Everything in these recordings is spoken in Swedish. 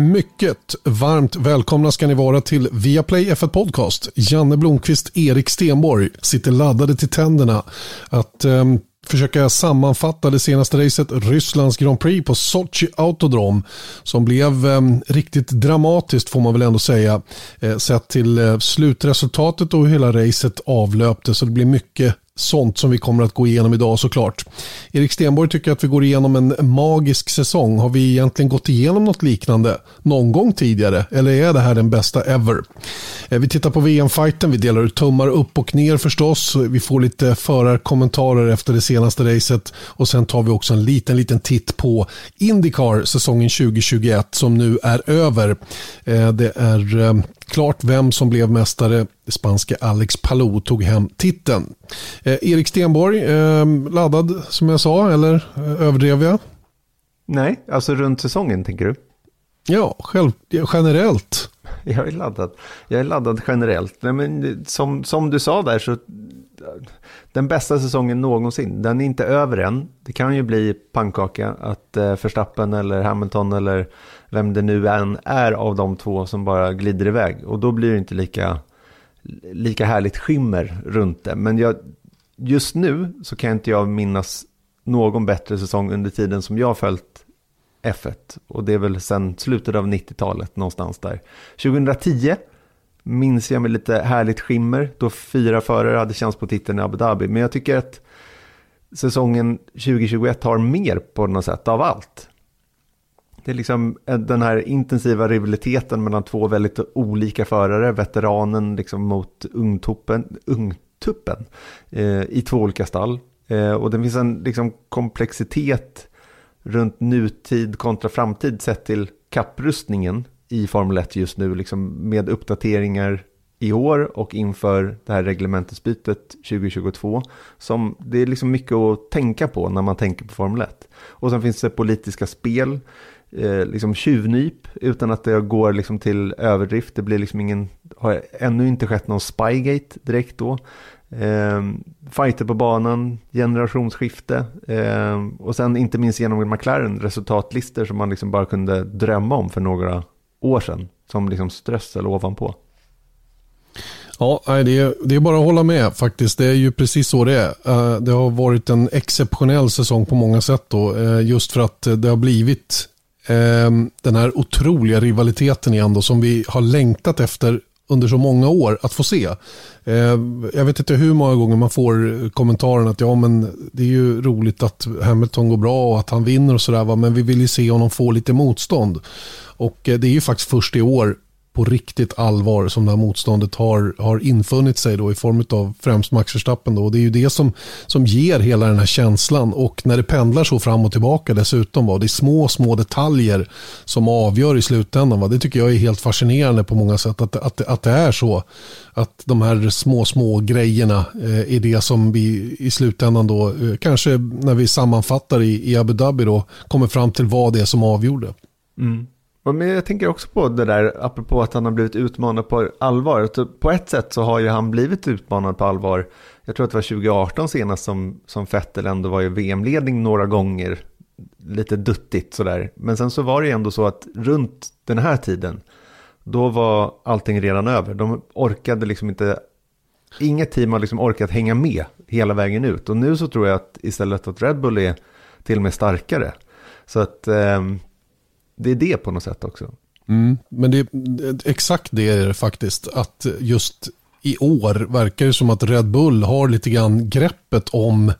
Mycket varmt välkomna ska ni vara till Viaplay F1 Podcast. Janne Blomqvist, Erik Stenborg sitter laddade till tänderna att eh, försöka sammanfatta det senaste racet, Rysslands Grand Prix på Sochi Autodrom, som blev eh, riktigt dramatiskt får man väl ändå säga, eh, sett till eh, slutresultatet och hur hela racet avlöpte, så det blir mycket sånt som vi kommer att gå igenom idag såklart. Erik Stenborg tycker att vi går igenom en magisk säsong. Har vi egentligen gått igenom något liknande någon gång tidigare? Eller är det här den bästa ever? Eh, vi tittar på VM-fighten, vi delar ut tummar upp och ner förstås. Vi får lite förarkommentarer efter det senaste racet och sen tar vi också en liten, liten titt på Indycar säsongen 2021 som nu är över. Eh, det är eh, klart vem som blev mästare. Det spanska Alex Palou tog hem titeln. Eh, Erik Stenborg, eh, laddad som jag sa, eller eh, överdrev jag? Nej, alltså runt säsongen tänker du? Ja, själv, generellt. Jag är laddad. Jag är laddad generellt. Nej, men som, som du sa där så den bästa säsongen någonsin. Den är inte över än. Det kan ju bli pannkaka att eh, Verstappen eller Hamilton eller vem det nu än är av de två som bara glider iväg. Och då blir det inte lika, lika härligt skimmer runt det. Men jag, just nu så kan inte jag minnas någon bättre säsong under tiden som jag har följt F1. Och det är väl sedan slutet av 90-talet någonstans där. 2010 minns jag med lite härligt skimmer då fyra förare hade chans på titeln i Abu Dhabi. Men jag tycker att säsongen 2021 har mer på något sätt av allt. Det är liksom eh, den här intensiva rivaliteten mellan två väldigt olika förare, veteranen liksom mot ungtuppen, ungtuppen eh, i två olika stall. Eh, och det finns en liksom komplexitet runt nutid kontra framtid sett till kapprustningen i Formel 1 just nu, liksom med uppdateringar i år och inför det här reglementesbytet 2022. Som det är liksom mycket att tänka på när man tänker på Formel 1. Och sen finns det politiska spel, eh, liksom tjuvnyp utan att det går liksom till överdrift. Det blir liksom ingen, har ännu inte skett någon spygate direkt då. Eh, fighter på banan, generationsskifte eh, och sen inte minst genom McLaren resultatlistor som man liksom bara kunde drömma om för några år sedan som liksom strössel ovanpå. Ja, det är, det är bara att hålla med faktiskt. Det är ju precis så det är. Eh, det har varit en exceptionell säsong på många sätt då. Eh, just för att det har blivit Ehm, den här otroliga rivaliteten igen då som vi har längtat efter under så många år att få se. Ehm, jag vet inte hur många gånger man får kommentaren att ja men det är ju roligt att Hamilton går bra och att han vinner och sådär men vi vill ju se honom få lite motstånd. Och eh, det är ju faktiskt först i år på riktigt allvar som det här motståndet har, har infunnit sig då i form av främst Max Verstappen. Då. Och det är ju det som, som ger hela den här känslan och när det pendlar så fram och tillbaka dessutom. Va? Det är små, små detaljer som avgör i slutändan. Va? Det tycker jag är helt fascinerande på många sätt att, att, att det är så. Att de här små, små grejerna eh, är det som vi i slutändan då, eh, kanske när vi sammanfattar i, i Abu Dhabi då, kommer fram till vad det är som avgjorde. Mm. Men jag tänker också på det där, apropå att han har blivit utmanad på allvar. Typ, på ett sätt så har ju han blivit utmanad på allvar. Jag tror att det var 2018 senast som, som Fettel ändå var i VM-ledning några gånger. Lite duttigt sådär. Men sen så var det ju ändå så att runt den här tiden, då var allting redan över. De orkade liksom inte, inget team har liksom orkat hänga med hela vägen ut. Och nu så tror jag att istället att Red Bull är till och med starkare. Så att... Eh, det är det på något sätt också. Mm, men det är exakt det är det faktiskt. Att just i år verkar det som att Red Bull har lite grann greppet om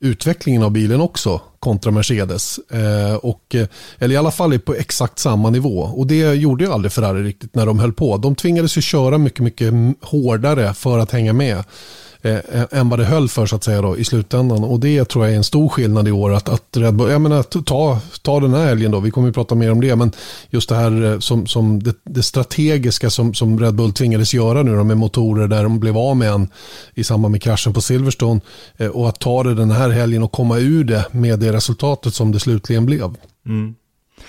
utvecklingen av bilen också kontra Mercedes. Eh, och, eh, eller i alla fall är på exakt samma nivå. Och det gjorde ju aldrig Ferrari riktigt när de höll på. De tvingades ju köra mycket, mycket hårdare för att hänga med eh, än vad det höll för så att säga då, i slutändan. Och det tror jag är en stor skillnad i år. Att, att Red Bull, jag menar, ta, ta den här helgen då, vi kommer ju prata mer om det. Men just det här eh, som, som det, det strategiska som, som Red Bull tvingades göra nu då, med motorer där de blev av med en i samband med kraschen på Silverstone. Eh, och att ta det den här helgen och komma ur det med det resultatet som det slutligen blev. Mm.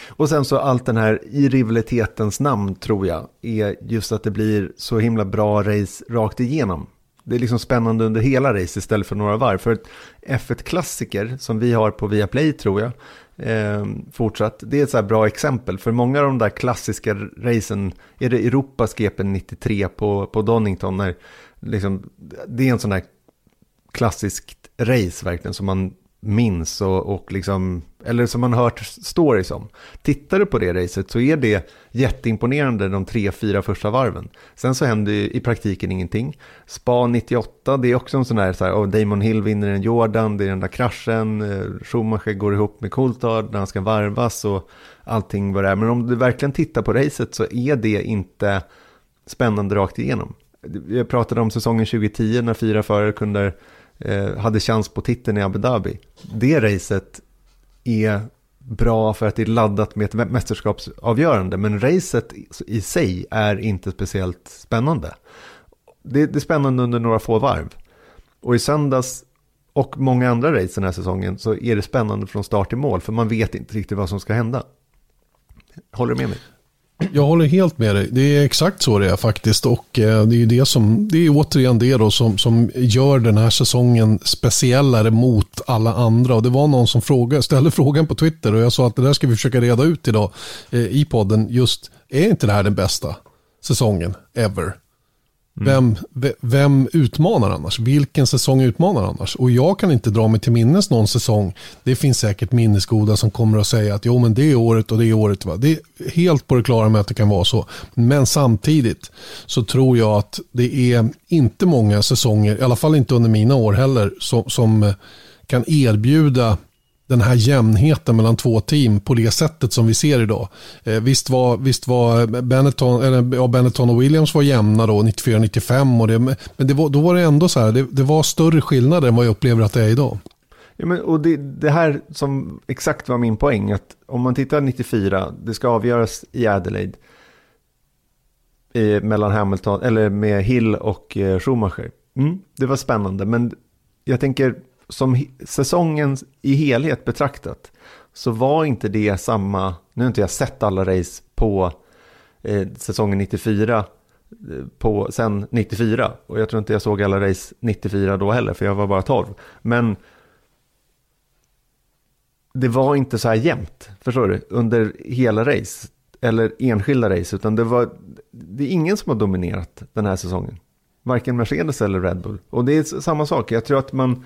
Och sen så allt den här i rivalitetens namn tror jag är just att det blir så himla bra race rakt igenom. Det är liksom spännande under hela race istället för några varv. För F1-klassiker som vi har på Viaplay tror jag, eh, fortsatt. Det är ett så bra exempel, för många av de där klassiska racen, är det Europas GP 93 på, på Donington, när liksom, det är en sån här klassisk race verkligen som man minns och, och liksom, eller som man hört stories om. Tittar du på det racet så är det jätteimponerande de tre, fyra första varven. Sen så händer ju i praktiken ingenting. Spa 98, det är också en sån där, så här, oh, Damon Hill vinner en Jordan, det är den där kraschen, eh, Schumacher går ihop med Coulthard när han ska varvas och allting vad det är. Men om du verkligen tittar på racet så är det inte spännande rakt igenom. Jag pratade om säsongen 2010 när fyra förare kunde Eh, hade chans på titeln i Abu Dhabi. Det racet är bra för att det är laddat med ett mästerskapsavgörande, men racet i sig är inte speciellt spännande. Det, det är spännande under några få varv. Och i söndags och många andra race den här säsongen så är det spännande från start till mål, för man vet inte riktigt vad som ska hända. Håller du med mig? Jag håller helt med dig. Det är exakt så det är faktiskt. Och eh, det är, det som, det är återigen det då som, som gör den här säsongen speciellare mot alla andra. Och det var någon som frågade, ställde frågan på Twitter och jag sa att det där ska vi försöka reda ut idag eh, i podden. Just, är inte det här den bästa säsongen ever? Mm. Vem, vem utmanar annars? Vilken säsong utmanar annars? Och jag kan inte dra mig till minnes någon säsong. Det finns säkert minnesgoda som kommer att säga att jo men det är året och det är året. Va? Det är helt på det klara med att det kan vara så. Men samtidigt så tror jag att det är inte många säsonger, i alla fall inte under mina år heller, som, som kan erbjuda den här jämnheten mellan två team på det sättet som vi ser idag. Eh, visst var, visst var Benetton, eller, ja, Benetton och Williams var jämna då, 94-95, men det var, då var det ändå så här, det, det, var större skillnader än vad jag upplever att det är idag. Ja, men, och det, det här som exakt var min poäng, att om man tittar 94, det ska avgöras i Adelaide, i, mellan Hamilton, eller med Hill och eh, Schumacher. Mm, det var spännande, men jag tänker som säsongen i helhet betraktat så var inte det samma, nu har inte jag sett alla race på eh, säsongen 94 eh, på, sen 94 och jag tror inte jag såg alla race 94 då heller för jag var bara 12. Men det var inte så här jämnt, förstår du, under hela race eller enskilda race utan det var, det är ingen som har dominerat den här säsongen. Varken Mercedes eller Red Bull. Och det är samma sak, jag tror att man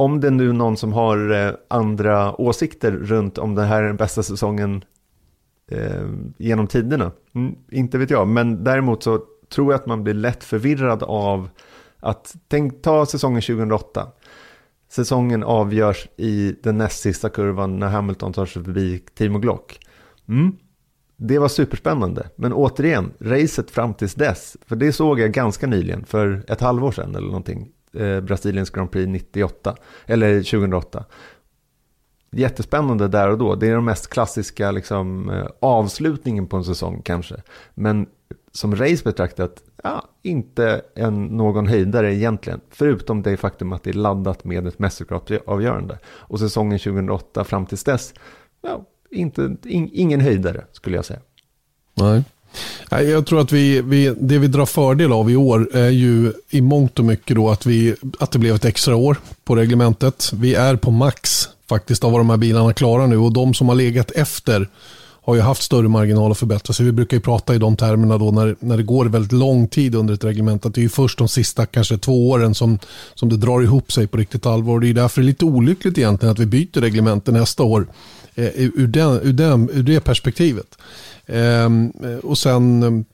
om det nu är någon som har eh, andra åsikter runt om det här är den bästa säsongen eh, genom tiderna, mm, inte vet jag, men däremot så tror jag att man blir lätt förvirrad av att, tänk, ta säsongen 2008. Säsongen avgörs i den näst sista kurvan när Hamilton tar sig förbi Timo Glock. Mm. Det var superspännande, men återigen, racet fram tills dess, för det såg jag ganska nyligen, för ett halvår sedan eller någonting, eh, Brasiliens Grand Prix 98, eller 2008. Jättespännande där och då. Det är den mest klassiska liksom, eh, avslutningen på en säsong kanske. Men som race betraktat, ja, inte en, någon höjdare egentligen. Förutom det faktum att det är laddat med ett mästerskapsavgörande. Och säsongen 2008 fram tills dess, ja, inte, in, ingen höjdare skulle jag säga. Nej. Jag tror att vi, vi, det vi drar fördel av i år är ju i mångt och mycket då att, vi, att det blev ett extra år på reglementet. Vi är på max faktiskt av vad de här bilarna klarar nu och de som har legat efter har ju haft större marginal att förbättra sig. Vi brukar ju prata i de termerna då när, när det går väldigt lång tid under ett reglement. Att det är ju först de sista kanske två åren som, som det drar ihop sig på riktigt allvar. Det är därför det är lite olyckligt egentligen att vi byter reglementet nästa år eh, ur, den, ur, den, ur det perspektivet. Ehm, och sen ehm,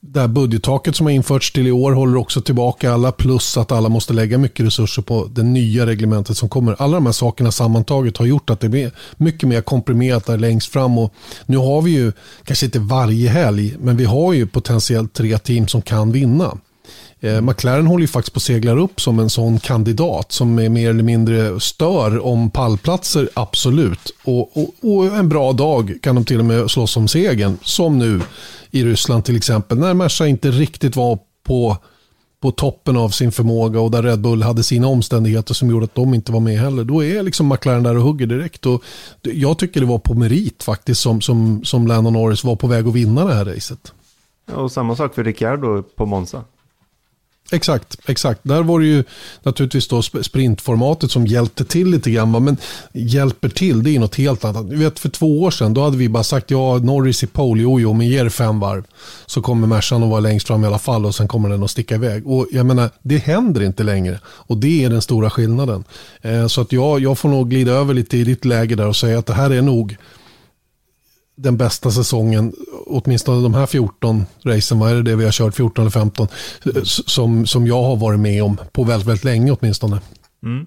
det här budgettaket som har införts till i år håller också tillbaka alla plus att alla måste lägga mycket resurser på det nya reglementet som kommer. Alla de här sakerna sammantaget har gjort att det blir mycket mer komprimerat där längst fram och nu har vi ju, kanske inte varje helg, men vi har ju potentiellt tre team som kan vinna. Eh, McLaren håller ju faktiskt på att segla upp som en sån kandidat som är mer eller mindre stör om pallplatser, absolut. Och, och, och, en bra dag kan de till och med slåss om segern, som nu i Ryssland till exempel, när Merca inte riktigt var på, på toppen av sin förmåga och där Red Bull hade sina omständigheter som gjorde att de inte var med heller. Då är liksom McLaren där och hugger direkt. Och jag tycker det var på merit faktiskt som, som, som Lennon Norris var på väg att vinna det här racet. och samma sak för Ricciardo på Monza. Exakt, exakt. Där var det ju naturligtvis då sprintformatet som hjälpte till lite grann. Men hjälper till, det är något helt annat. Du vet, för två år sedan då hade vi bara sagt ja, Norris i pole, jo, jo, men ger fem varv så kommer Mercan att vara längst fram i alla fall och sen kommer den att sticka iväg. Och jag menar, det händer inte längre och det är den stora skillnaden. Eh, så att jag, jag får nog glida över lite i ditt läge där och säga att det här är nog den bästa säsongen, åtminstone de här 14 racen, vad är det, det vi har kört, 14 eller 15, som, som jag har varit med om på väldigt, väldigt länge åtminstone. Mm.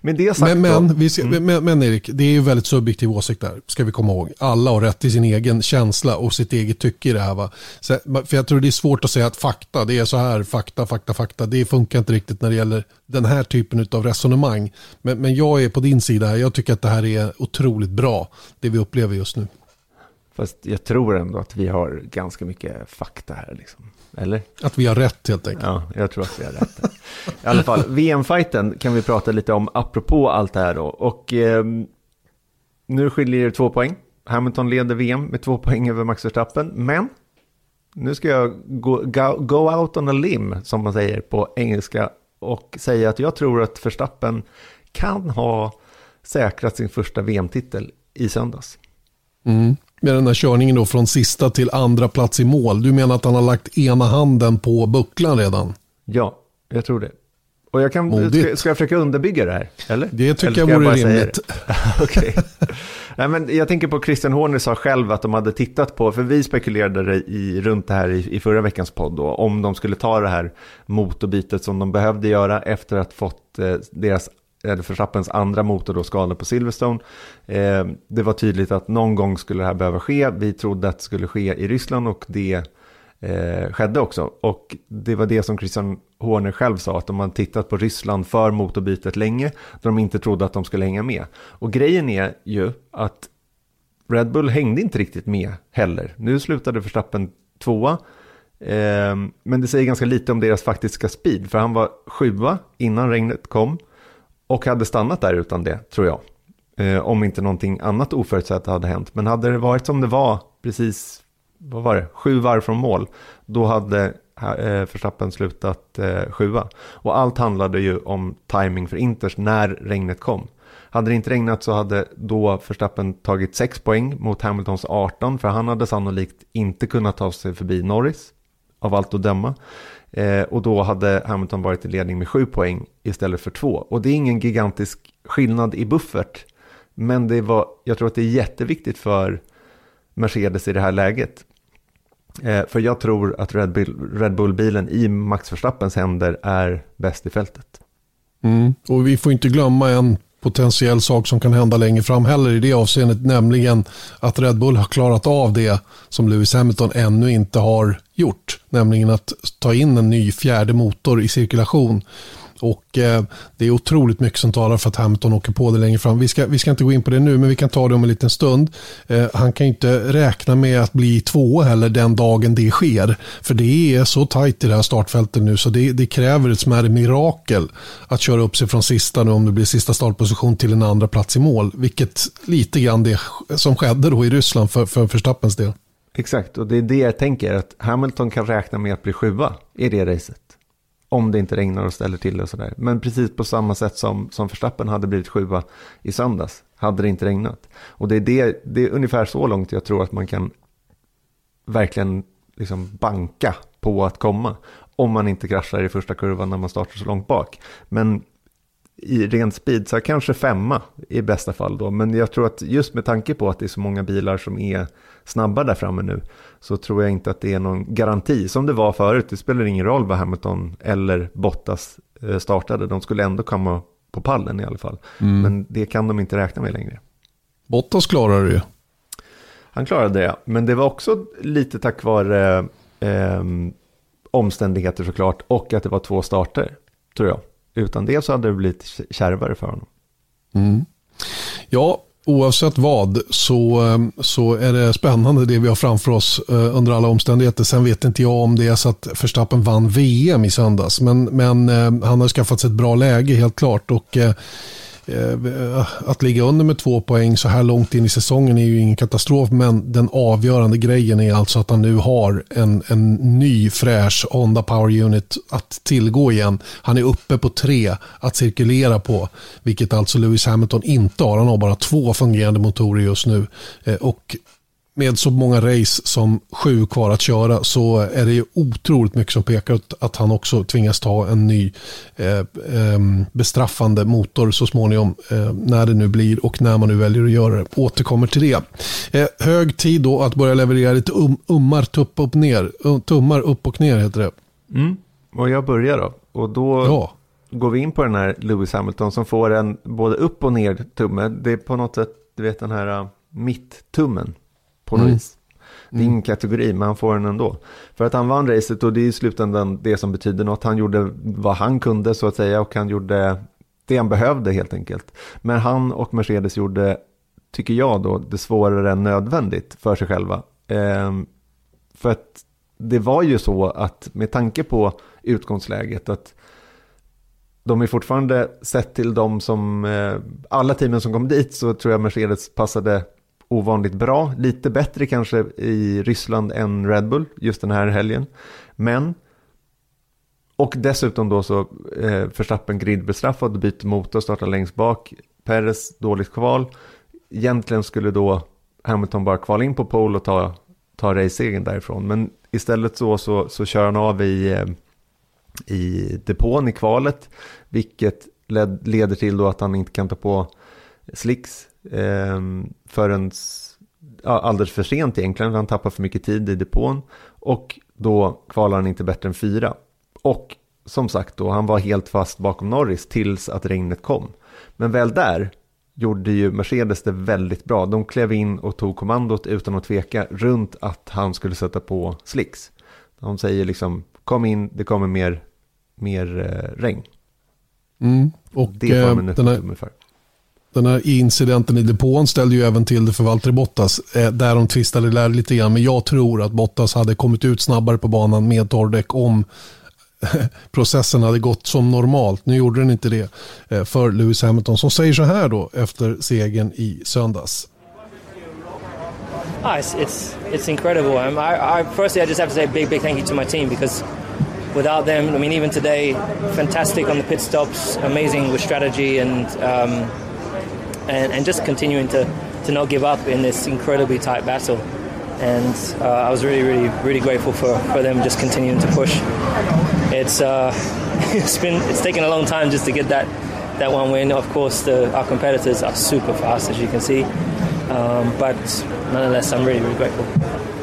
Men, det sagt men, men, vi mm. men, men, Erik, det är ju väldigt subjektiv åsikt där, ska vi komma ihåg. Alla har rätt till sin egen känsla och sitt eget tycke i det här. Va? Så, för jag tror det är svårt att säga att fakta, det är så här, fakta, fakta, fakta. Det funkar inte riktigt när det gäller den här typen av resonemang. Men, men jag är på din sida, jag tycker att det här är otroligt bra, det vi upplever just nu. Fast jag tror ändå att vi har ganska mycket fakta här. Liksom. Eller? Att vi har rätt helt enkelt. Ja, jag tror att vi har rätt. I alla fall, VM-fighten kan vi prata lite om apropå allt det här då. Och eh, nu skiljer det två poäng. Hamilton leder VM med två poäng över Max Verstappen. Men nu ska jag go, go, go out on a limb, som man säger på engelska. Och säga att jag tror att Verstappen kan ha säkrat sin första VM-titel i söndags. Mm med den här körningen då från sista till andra plats i mål. Du menar att han har lagt ena handen på bucklan redan? Ja, jag tror det. Och jag kan, ska, ska, jag försöka underbygga det här? Eller? Det tycker eller jag vore jag rimligt. Okej. Nej, men jag tänker på Christian Horner sa själv att de hade tittat på, för vi spekulerade i, runt det här i, i förra veckans podd då, om de skulle ta det här motorbytet som de behövde göra efter att fått eh, deras eller Verstappens andra motor då skadad på Silverstone. Eh, det var tydligt att någon gång skulle det här behöva ske. Vi trodde att det skulle ske i Ryssland och det eh, skedde också. Och det var det som Christian Horner själv sa, att de hade tittat på Ryssland för motorbytet länge, Där de inte trodde att de skulle hänga med. Och grejen är ju att Red Bull hängde inte riktigt med heller. Nu slutade Verstappen tvåa, eh, men det säger ganska lite om deras faktiska speed, för han var sjua innan regnet kom och hade stannat där utan det, tror jag. Eh, om inte någonting annat oförutsett hade hänt. Men hade det varit som det var precis, vad var det, sju varv från mål, då hade eh, Verstappen slutat eh, sjua. Och allt handlade ju om timing för Inters när regnet kom. Hade det inte regnat så hade då Verstappen tagit 6 poäng mot Hamiltons 18 för han hade sannolikt inte kunnat ta sig förbi Norris av allt att döma. Eh, och då hade Hamilton varit i ledning med sju poäng istället för två. Och det är ingen gigantisk skillnad i buffert. Men det var, jag tror att det är jätteviktigt för Mercedes i det här läget. Eh, för jag tror att Red, Bull, Red Bull-bilen i Max Verstappens händer är bäst i fältet. Mm. Och vi får inte glömma en potentiell sak som kan hända längre fram heller i det avseendet, nämligen att Red Bull har klarat av det som Lewis Hamilton ännu inte har gjort, nämligen att ta in en ny fjärde motor i cirkulation och eh, det är otroligt mycket som talar för att Hamilton åker på det längre fram. Vi ska, vi ska inte gå in på det nu, men vi kan ta det om en liten stund. Eh, han kan inte räkna med att bli två heller den dagen det sker. För det är så tajt i det här startfältet nu så det, det kräver ett smärre mirakel att köra upp sig från sista nu om det blir sista startposition till en andra plats i mål. Vilket lite grann det som skedde då i Ryssland för, för Verstappens del. Exakt, och det är det jag tänker, att Hamilton kan räkna med att bli sjua i det racet. Om det inte regnar och ställer till det och sådär. Men precis på samma sätt som, som Verstappen hade blivit sjua i söndags. Hade det inte regnat. Och det är, det, det är ungefär så långt jag tror att man kan verkligen liksom banka på att komma. Om man inte kraschar i första kurvan när man startar så långt bak. Men i ren speed, så kanske femma i bästa fall då. Men jag tror att just med tanke på att det är så många bilar som är snabba där framme nu så tror jag inte att det är någon garanti. Som det var förut, det spelar ingen roll vad Hamilton eller Bottas eh, startade. De skulle ändå komma på pallen i alla fall. Mm. Men det kan de inte räkna med längre. Bottas klarade det Han klarade det, men det var också lite tack vare eh, omständigheter såklart och att det var två starter, tror jag. Utan det så hade det blivit kärvare för honom. Mm. Ja, oavsett vad så, eh, så är det spännande det vi har framför oss eh, under alla omständigheter. Sen vet inte jag om det är så att Verstappen vann VM i söndags. Men, men eh, han har skaffat sig ett bra läge helt klart. Och eh, Eh, att ligga under med två poäng så här långt in i säsongen är ju ingen katastrof, men den avgörande grejen är alltså att han nu har en, en ny fräsch Honda Power Unit att tillgå igen. Han är uppe på tre att cirkulera på, vilket alltså Lewis Hamilton inte har. Han har bara två fungerande motorer just nu. Eh, och med så många race som sju kvar att köra så är det ju otroligt mycket som pekar ut att han också tvingas ta en ny eh, eh, bestraffande motor så småningom eh, när det nu blir och när man nu väljer att göra det. Återkommer till det. Eh, hög tid då att börja leverera lite um, ummar tupp upp ner, um, tummar upp och ner heter det. Mm. Och jag börjar då. Och då ja. går vi in på den här Lewis Hamilton som får en både upp och ner tumme. Det är på något sätt, du vet den här uh, mitt-tummen på något mm. vis. Det är ingen kategori, men han får den ändå. För att han vann racet och det är i slutändan det som betyder något. Han gjorde vad han kunde så att säga och han gjorde det han behövde helt enkelt. Men han och Mercedes gjorde, tycker jag då, det svårare än nödvändigt för sig själva. Ehm, för att det var ju så att med tanke på utgångsläget att de är fortfarande sett till de som, eh, alla teamen som kom dit så tror jag Mercedes passade ovanligt bra, lite bättre kanske i Ryssland än Red Bull just den här helgen. Men, och dessutom då så eh, Förstappen gridbestraffad, byter motor, startar längst bak, Perez dåligt kval. Egentligen skulle då Hamilton bara kvala in på pole och ta, ta racegen därifrån. Men istället så, så, så kör han av i, eh, i depån i kvalet, vilket led, leder till då att han inte kan ta på slicks eh, förrän ja, alldeles för sent egentligen. Han tappar för mycket tid i depån och då kvalar han inte bättre än fyra. Och som sagt då, han var helt fast bakom Norris tills att regnet kom. Men väl där gjorde ju Mercedes det väldigt bra. De klev in och tog kommandot utan att tveka runt att han skulle sätta på slicks. De säger liksom, kom in, det kommer mer, mer eh, regn. Mm. Och det får eh, den här, för. Den här incidenten i depån ställde ju även till det för Valtteri Bottas. Eh, där de tvistade där lite grann. Men jag tror att Bottas hade kommit ut snabbare på banan med torrdäck om processen hade gått som normalt. Nu gjorde den inte det eh, för Lewis Hamilton som säger så här då efter segern i söndags. Ah, it's, it's, it's incredible. Um, I, I, firstly, I just have to say a big, big thank you to my team because without them, I mean, even today, fantastic on the pit stops, amazing with strategy and um, and, and just continuing to, to not give up in this incredibly tight battle. And uh, I was really, really, really grateful for, for them just continuing to push. It's uh, it's been it's taken a long time just to get that that one win. Of course, the, our competitors are super fast, as you can see. Um, but nonetheless, I'm really, really grateful.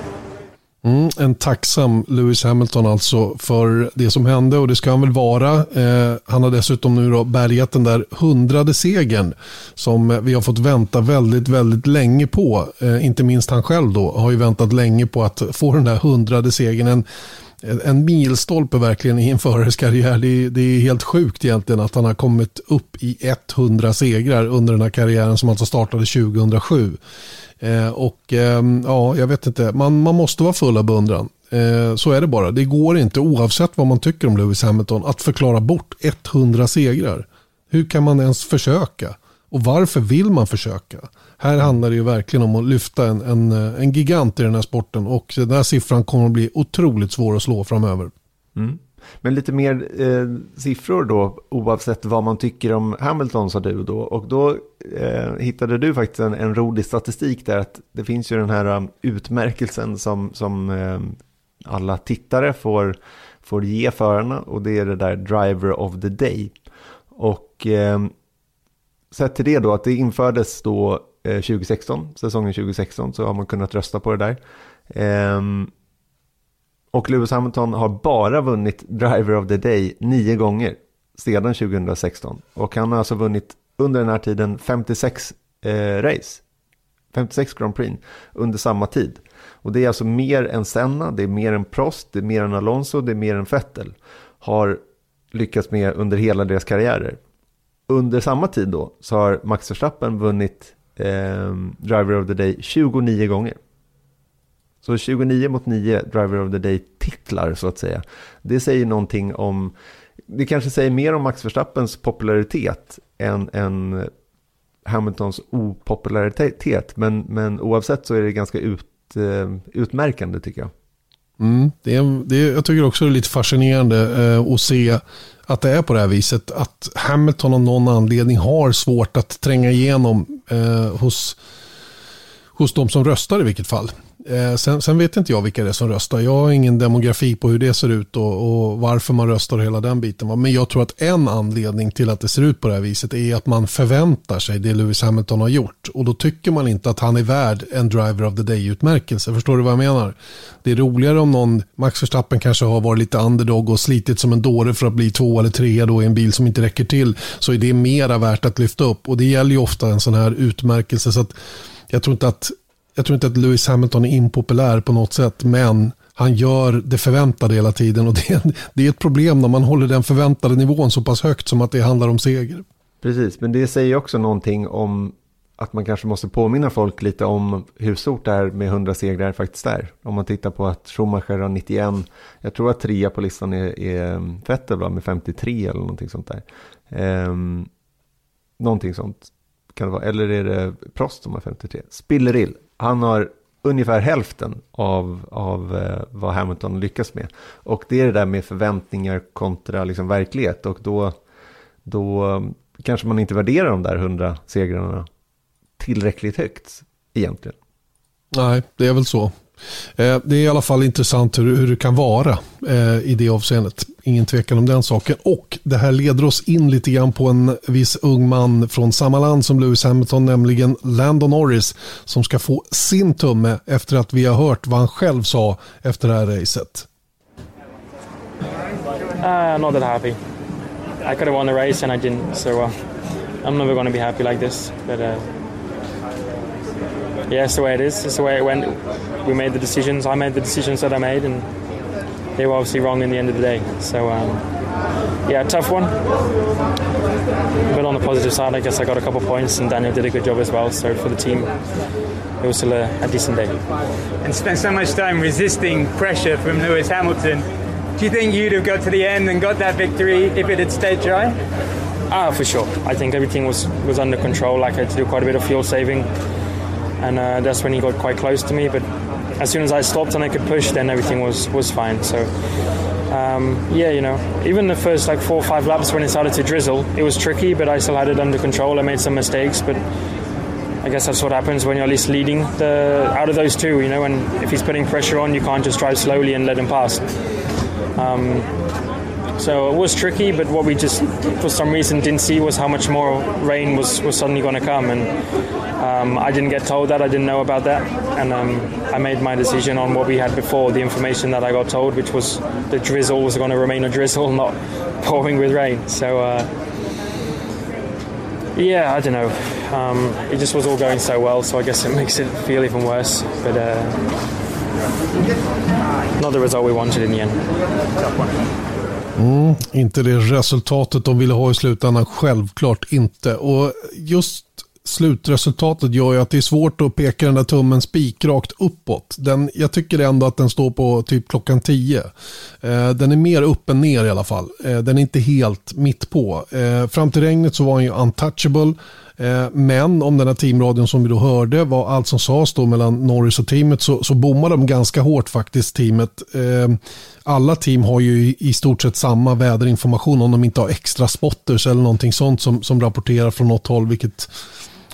Mm, en tacksam Lewis Hamilton alltså för det som hände och det ska han väl vara. Eh, han har dessutom nu då bärgat den där hundrade segern som vi har fått vänta väldigt, väldigt länge på. Eh, inte minst han själv då har ju väntat länge på att få den där hundrade segern. En, en milstolpe verkligen i en förares karriär. Det är, det är helt sjukt egentligen att han har kommit upp i 100 segrar under den här karriären som alltså startade 2007. Eh, och eh, ja, jag vet inte, man, man måste vara full av beundran. Eh, så är det bara. Det går inte, oavsett vad man tycker om Lewis Hamilton, att förklara bort 100 segrar. Hur kan man ens försöka? Och varför vill man försöka? Här handlar det ju verkligen om att lyfta en, en, en gigant i den här sporten och den här siffran kommer att bli otroligt svår att slå framöver. Mm. Men lite mer eh, siffror då, oavsett vad man tycker om Hamilton sa du då. Och då eh, hittade du faktiskt en, en rolig statistik där att det finns ju den här um, utmärkelsen som, som eh, alla tittare får, får ge förarna och det är det där Driver of the Day. Och eh, sett till det då att det infördes då Eh, 2016, säsongen 2016, så har man kunnat rösta på det där. Um, och Lewis Hamilton har bara vunnit Driver of the Day nio gånger sedan 2016. Och han har alltså vunnit under den här tiden 56 eh, race. 56 Grand Prix under samma tid. Och det är alltså mer än Senna, det är mer än Prost, det är mer än Alonso, det är mer än Vettel. Har lyckats med under hela deras karriärer. Under samma tid då så har Max Verstappen vunnit eh, Driver of the Day 29 gånger. Så 29 mot 9 Driver of the Day-titlar så att säga. Det säger någonting om, det kanske säger mer om Max Verstappens popularitet än, än Hamiltons opopularitet. Men, men oavsett så är det ganska ut, eh, utmärkande tycker jag. Mm, det är, det är, jag tycker också det är lite fascinerande eh, att se att det är på det här viset. Att Hamilton av någon anledning har svårt att tränga igenom eh, hos, hos de som röstar i vilket fall. Eh, sen, sen, vet inte jag vilka det är som röstar. Jag har ingen demografi på hur det ser ut och, och, varför man röstar och hela den biten. Men jag tror att en anledning till att det ser ut på det här viset är att man förväntar sig det Lewis Hamilton har gjort. Och då tycker man inte att han är värd en Driver of the Day-utmärkelse. Förstår du vad jag menar? Det är roligare om någon, Max Verstappen kanske har varit lite underdog och slitit som en dåre för att bli två eller tre då i en bil som inte räcker till. Så är det mera värt att lyfta upp. Och det gäller ju ofta en sån här utmärkelse. Så att jag tror inte att jag tror inte att Lewis Hamilton är impopulär på något sätt, men han gör det förväntade hela tiden och det är, det är ett problem när man håller den förväntade nivån så pass högt som att det handlar om seger. Precis, men det säger också någonting om att man kanske måste påminna folk lite om hur stort det är med 100 segrar faktiskt är. Om man tittar på att Schumacher har 91, jag tror att trea på listan är, är Vettel med 53 eller någonting sånt där. Um, någonting sånt kan det vara, eller är det Prost som har 53? Spillerill, han har ungefär hälften av, av eh, vad Hamilton lyckas med. Och det är det där med förväntningar kontra liksom verklighet. Och då, då mm, kanske man inte värderar de där hundra segrarna tillräckligt högt egentligen. Nej, det är väl så. Eh, det är i alla fall intressant hur, hur det kan vara eh, i det avseendet. Ingen tvekan om den saken. Och det här leder oss in lite grann på en viss ung man från samma land som Lewis Hamilton, nämligen Landon Norris, som ska få sin tumme efter att vi har hört vad han själv sa efter det här racet. Uh, not that happy. I could have won the race and I didn't, so uh, I'm never going to be happy like this. But uh, yeah, it's the way it is. It's the way it went. We made the decisions. I made the decisions that I made, and they were obviously wrong in the end of the day. So um, yeah, tough one. But on the positive side, I guess I got a couple of points, and Daniel did a good job as well. So for the team, it was still a, a decent day. And spent so much time resisting pressure from Lewis Hamilton. Do you think you'd have got to the end and got that victory if it had stayed dry? Ah, for sure. I think everything was was under control. Like I had to do quite a bit of fuel saving and uh, that's when he got quite close to me. But as soon as I stopped and I could push, then everything was was fine. So. Um, yeah, you know, even the first like four or five laps when it started to drizzle, it was tricky, but I still had it under control. I made some mistakes, but I guess that's what happens when you're at least leading the out of those two. You know, and if he's putting pressure on, you can't just drive slowly and let him pass. Um, so it was tricky, but what we just for some reason didn't see was how much more rain was was suddenly going to come, and um, I didn't get told that. I didn't know about that, and um, I made my decision on what we had before. The information that I got told, which was the drizzle was going to remain a drizzle, not pouring with rain. So uh, yeah, I don't know. Um, it just was all going so well, so I guess it makes it feel even worse. But uh, not the result we wanted in the end. Mm, inte det resultatet de ville ha i slutändan, självklart inte. Och just slutresultatet gör ju att det är svårt att peka den där tummen spikrakt uppåt. Den, jag tycker ändå att den står på typ klockan 10. Eh, den är mer upp än ner i alla fall. Eh, den är inte helt mitt på. Eh, fram till regnet så var han ju untouchable. Eh, men om den här teamradion som vi då hörde var allt som sades då mellan Norris och teamet så, så bommade de ganska hårt faktiskt teamet. Eh, alla team har ju i stort sett samma väderinformation om de inte har extra spotters eller någonting sånt som, som rapporterar från något håll vilket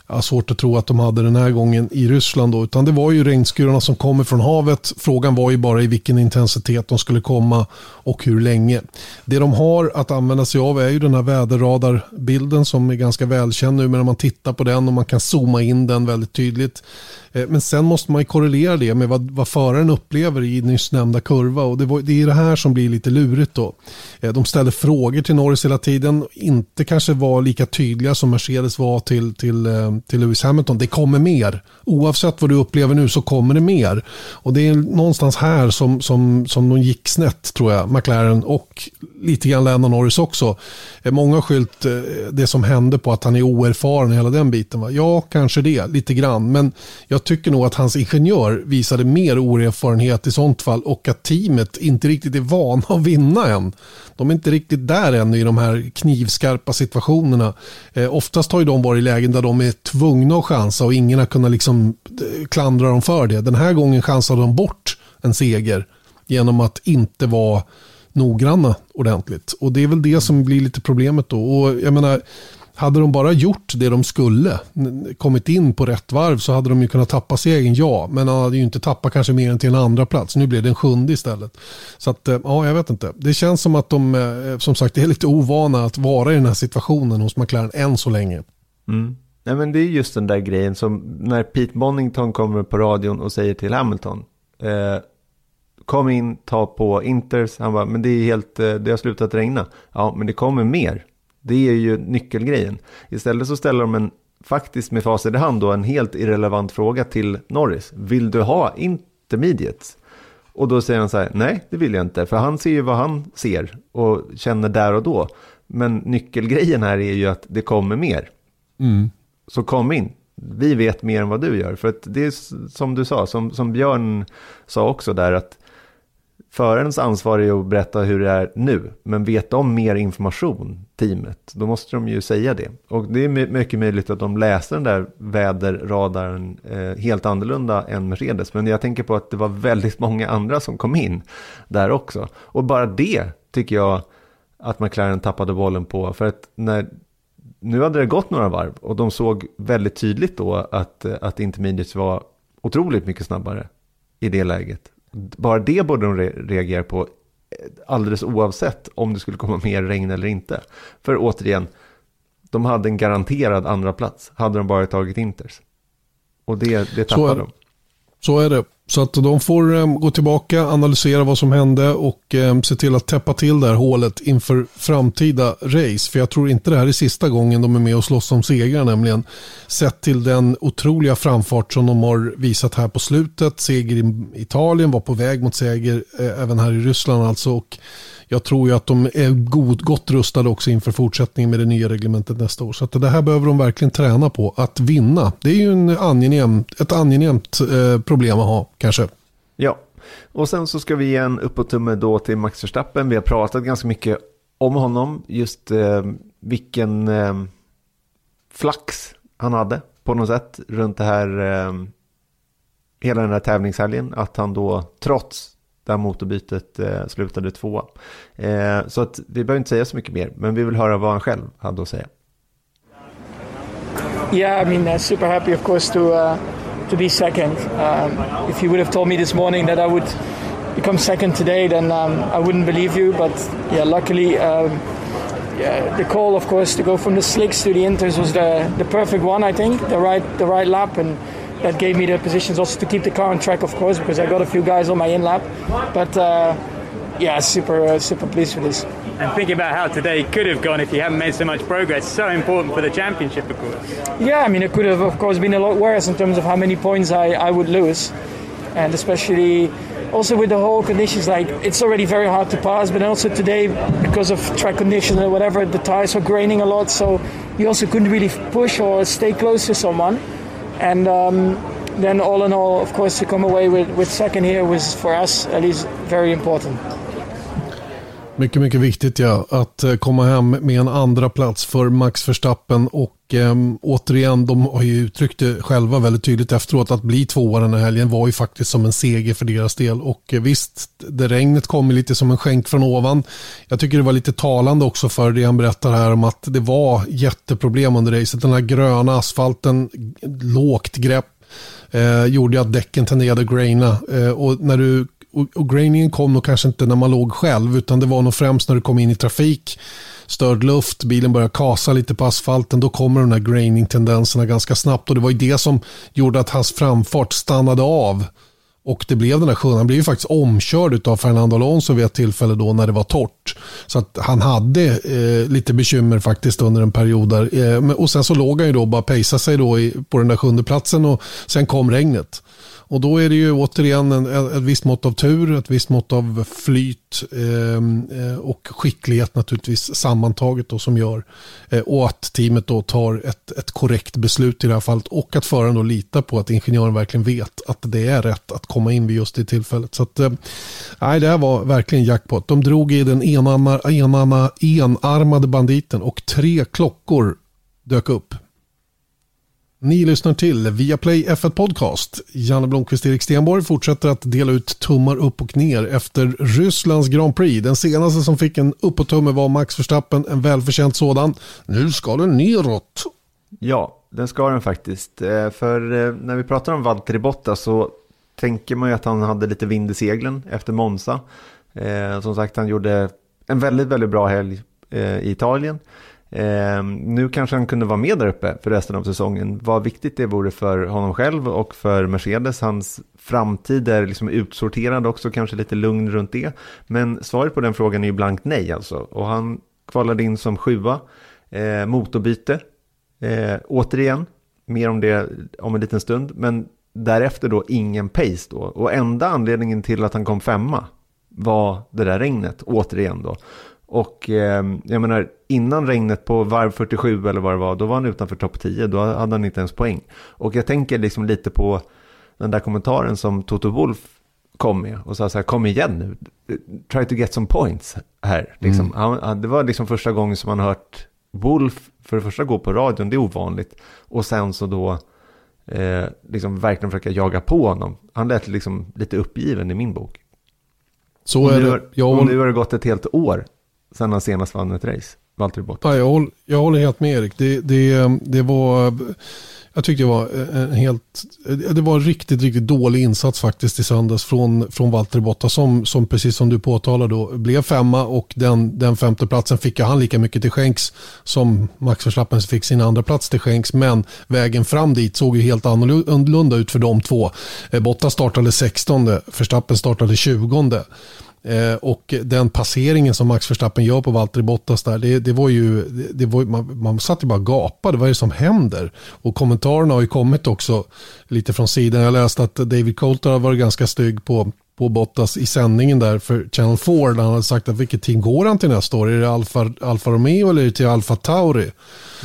jag har svårt att tro att de hade den här gången i Ryssland. Då, utan det var ju regnskurarna som kommer från havet. Frågan var ju bara i vilken intensitet de skulle komma och hur länge. Det de har att använda sig av är ju den här väderradarbilden som är ganska välkänd nu. Men när man tittar på den och man kan zooma in den väldigt tydligt. Eh, men sen måste man ju korrelera det med vad, vad föraren upplever i nyss nämnda kurva. Och det, var, det är det här som blir lite lurigt då. Eh, de ställer frågor till Norris hela tiden. Inte kanske var lika tydliga som Mercedes var till, till eh, till Lewis Hamilton. Det kommer mer. Oavsett vad du upplever nu så kommer det mer. Och det är någonstans här som, som, som de gick snett tror jag, McLaren och lite grann Lennon Norris också. Många har skyllt det som hände på att han är oerfaren hela den biten. Va? Ja, kanske det, lite grann. Men jag jag tycker nog att hans ingenjör visade mer oerfarenhet i sånt fall och att teamet inte riktigt är vana att vinna än. De är inte riktigt där ännu i de här knivskarpa situationerna. Eh, oftast har ju de varit i lägen där de är tvungna att chansa och ingen har kunnat liksom eh, klandra dem för det. Den här gången chansade de bort en seger genom att inte vara noggranna ordentligt. Och det är väl det som blir lite problemet då. Och jag menar, hade de bara gjort det de skulle, kommit in på rätt varv så hade de ju kunnat tappa segern, ja. Men han hade ju inte tappat kanske mer än till en andra plats. Nu blev det en sjunde istället. Så att, eh, ja, jag vet inte. Det känns som att de, eh, som sagt, är lite ovana att vara i den här situationen hos McLaren än så länge. Mm. Nej, men det är just den där grejen som när Pete Bonington kommer på radion och säger till Hamilton. Eh, kom in, ta på Inters. Han bara, men det är helt, eh, det har slutat regna. Ja, men det kommer mer. Det är ju nyckelgrejen. Istället så ställer de en, faktiskt med facit i hand då, en helt irrelevant fråga till Norris. Vill du ha intermediates? Och då säger han så här, nej det vill jag inte, för han ser ju vad han ser och känner där och då. Men nyckelgrejen här är ju att det kommer mer. Mm. Så kom in, vi vet mer än vad du gör. För att det är som du sa, som, som Björn sa också där, att Förarens ansvar är att berätta hur det är nu, men vet de mer information, teamet, då måste de ju säga det. Och det är mycket möjligt att de läser den där väderradaren eh, helt annorlunda än Mercedes, men jag tänker på att det var väldigt många andra som kom in där också. Och bara det tycker jag att McLaren tappade bollen på, för att när nu hade det gått några varv och de såg väldigt tydligt då att, att Intermediates var otroligt mycket snabbare i det läget bara det borde de re reagera på eh, alldeles oavsett om det skulle komma mer regn eller inte. För återigen, de hade en garanterad andra plats hade de bara tagit Inters. Och det, det tappade de. Så är det. Så att de får um, gå tillbaka, analysera vad som hände och um, se till att täppa till det här hålet inför framtida race. För jag tror inte det här är sista gången de är med och slåss om segrar nämligen. Sett till den otroliga framfart som de har visat här på slutet. Seger i Italien, var på väg mot seger eh, även här i Ryssland alltså. Och jag tror ju att de är god, gott rustade också inför fortsättningen med det nya reglementet nästa år. Så att det här behöver de verkligen träna på, att vinna. Det är ju en angenäm, ett angenämt eh, problem att ha kanske. Ja, och sen så ska vi ge en uppåt-tumme då till Max Verstappen. Vi har pratat ganska mycket om honom, just eh, vilken eh, flax han hade på något sätt runt det här, eh, hela den här tävlingshelgen. Att han då trots där motorbytet eh, slutade tvåa. Eh, så att vi behöver inte säga så mycket mer, men vi vill höra vad han själv hade att säga. Yeah, I mean, uh, super happy, of course, to uh, to be second. Um, if you would have told me this morning that I would become second today, then um, I wouldn't believe you. But yeah, luckily, um, yeah, the call, of course, to go from the slicks to the inters was the the perfect one. I think the right the right lap and that gave me the positions also to keep the car on track, of course, because I got a few guys on my in lap. But uh, yeah, super uh, super pleased with this. And thinking about how today could have gone if you hadn't made so much progress, so important for the championship, of course. Yeah, I mean, it could have, of course, been a lot worse in terms of how many points I, I would lose, and especially also with the whole conditions. Like it's already very hard to pass, but also today because of track conditions or whatever, the tires were graining a lot, so you also couldn't really push or stay close to someone. And um, then, all in all, of course, to come away with, with second here was for us at least very important. Mycket, mycket viktigt ja. Att eh, komma hem med en andra plats för Max Verstappen och eh, återigen, de har ju uttryckt det själva väldigt tydligt efteråt att bli tvåa den här helgen var ju faktiskt som en seger för deras del och eh, visst, det regnet kom lite som en skänk från ovan. Jag tycker det var lite talande också för det han berättar här om att det var jätteproblem under racet. Den här gröna asfalten, lågt grepp, eh, gjorde att däcken tenderade att graina eh, och när du och, och grainingen kom nog kanske inte när man låg själv utan det var nog främst när du kom in i trafik störd luft, bilen börjar kasa lite på asfalten, då kommer de här graining-tendenserna ganska snabbt och det var ju det som gjorde att hans framfart stannade av Och det blev den här sjön. Han blev ju faktiskt omkörd av Fernando Alonso vid ett tillfälle då när det var torrt. Så att han hade eh, lite bekymmer faktiskt under en period där. Eh, och sen så låg han ju då bara pejsa sig då i, på den där sjunde platsen och sen kom regnet. Och då är det ju återigen en, ett visst mått av tur, ett visst mått av flyt ehm, eh, och skicklighet naturligtvis sammantaget då som gör. Eh, och att teamet då tar ett, ett korrekt beslut i det här fallet och att föraren då litar på att ingenjören verkligen vet att det är rätt att komma in vid just det tillfället. Så att, eh, nej, det här var verkligen jackpot. De drog i den enarmade, enarmade banditen och tre klockor dök upp. Ni lyssnar till Viaplay F1 Podcast. Janne Blomqvist Erik Stenborg fortsätter att dela ut tummar upp och ner efter Rysslands Grand Prix. Den senaste som fick en uppåt-tumme var Max Verstappen, en välförtjänt sådan. Nu ska den neråt. Ja, den ska den faktiskt. Eh, för eh, när vi pratar om Valtteri Bottas så tänker man ju att han hade lite vind i seglen efter Monza. Eh, som sagt, han gjorde en väldigt, väldigt bra helg i Italien. Eh, nu kanske han kunde vara med där uppe för resten av säsongen. Vad viktigt det vore för honom själv och för Mercedes. Hans framtid är liksom utsorterad också, kanske lite lugn runt det. Men svaret på den frågan är ju blankt nej alltså. Och han kvalade in som sjua. Eh, motorbyte, eh, återigen, mer om det om en liten stund. Men därefter då ingen pace då. Och enda anledningen till att han kom femma var det där regnet, återigen då. Och eh, jag menar, innan regnet på varv 47 eller vad det var, då var han utanför topp 10. Då hade han inte ens poäng. Och jag tänker liksom lite på den där kommentaren som Toto Wolf kom med och sa så här, kom igen nu, try to get some points här. Liksom. Mm. Han, det var liksom första gången som man hört Wolf för det första gå på radion, det är ovanligt. Och sen så då eh, liksom verkligen försöka jaga på honom. Han lät liksom lite uppgiven i min bok. Så är det. Jag... Och nu har det gått ett helt år sen han senast vann ett race. Valtteri Bottas. Ja, jag, håller, jag håller helt med Erik. Det, det, det var, jag tyckte det var en helt, det var en riktigt, riktigt dålig insats faktiskt i söndags från, från Valtteri Bottas som, som precis som du påtalade då blev femma och den, den femteplatsen fick han lika mycket till skänks som Max Verstappen fick sin andra plats till skänks men vägen fram dit såg ju helt annorlunda ut för de två. Eh, Bottas startade 16, Verstappen startade 20. Eh, och den passeringen som Max Verstappen gör på Valtteri Bottas där, det, det var ju, det, det var, man, man satt ju bara och gapade, vad är det som händer? Och kommentarerna har ju kommit också lite från sidan. Jag läste att David Coulter har varit ganska stygg på på Bottas i sändningen där för Channel 4 där han hade sagt att vilket team går han till nästa år? Är det Alfa, Alfa Romeo eller är det till Alfa Tauri?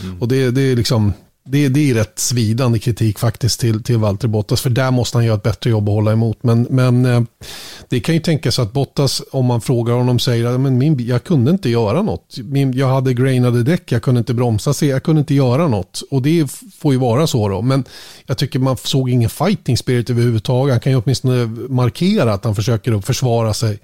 Mm. Och det, det är liksom det, det är rätt svidande kritik faktiskt till, till Valtteri Bottas. För där måste han göra ett bättre jobb att hålla emot. Men, men eh, det kan ju tänkas att Bottas, om man frågar honom, säger att min, jag kunde inte göra något. Min, jag hade grainade däck, jag kunde inte bromsa sig, jag kunde inte göra något. Och det får ju vara så då. Men jag tycker man såg ingen fighting spirit överhuvudtaget. Han kan ju åtminstone markera att han försöker försvara sig.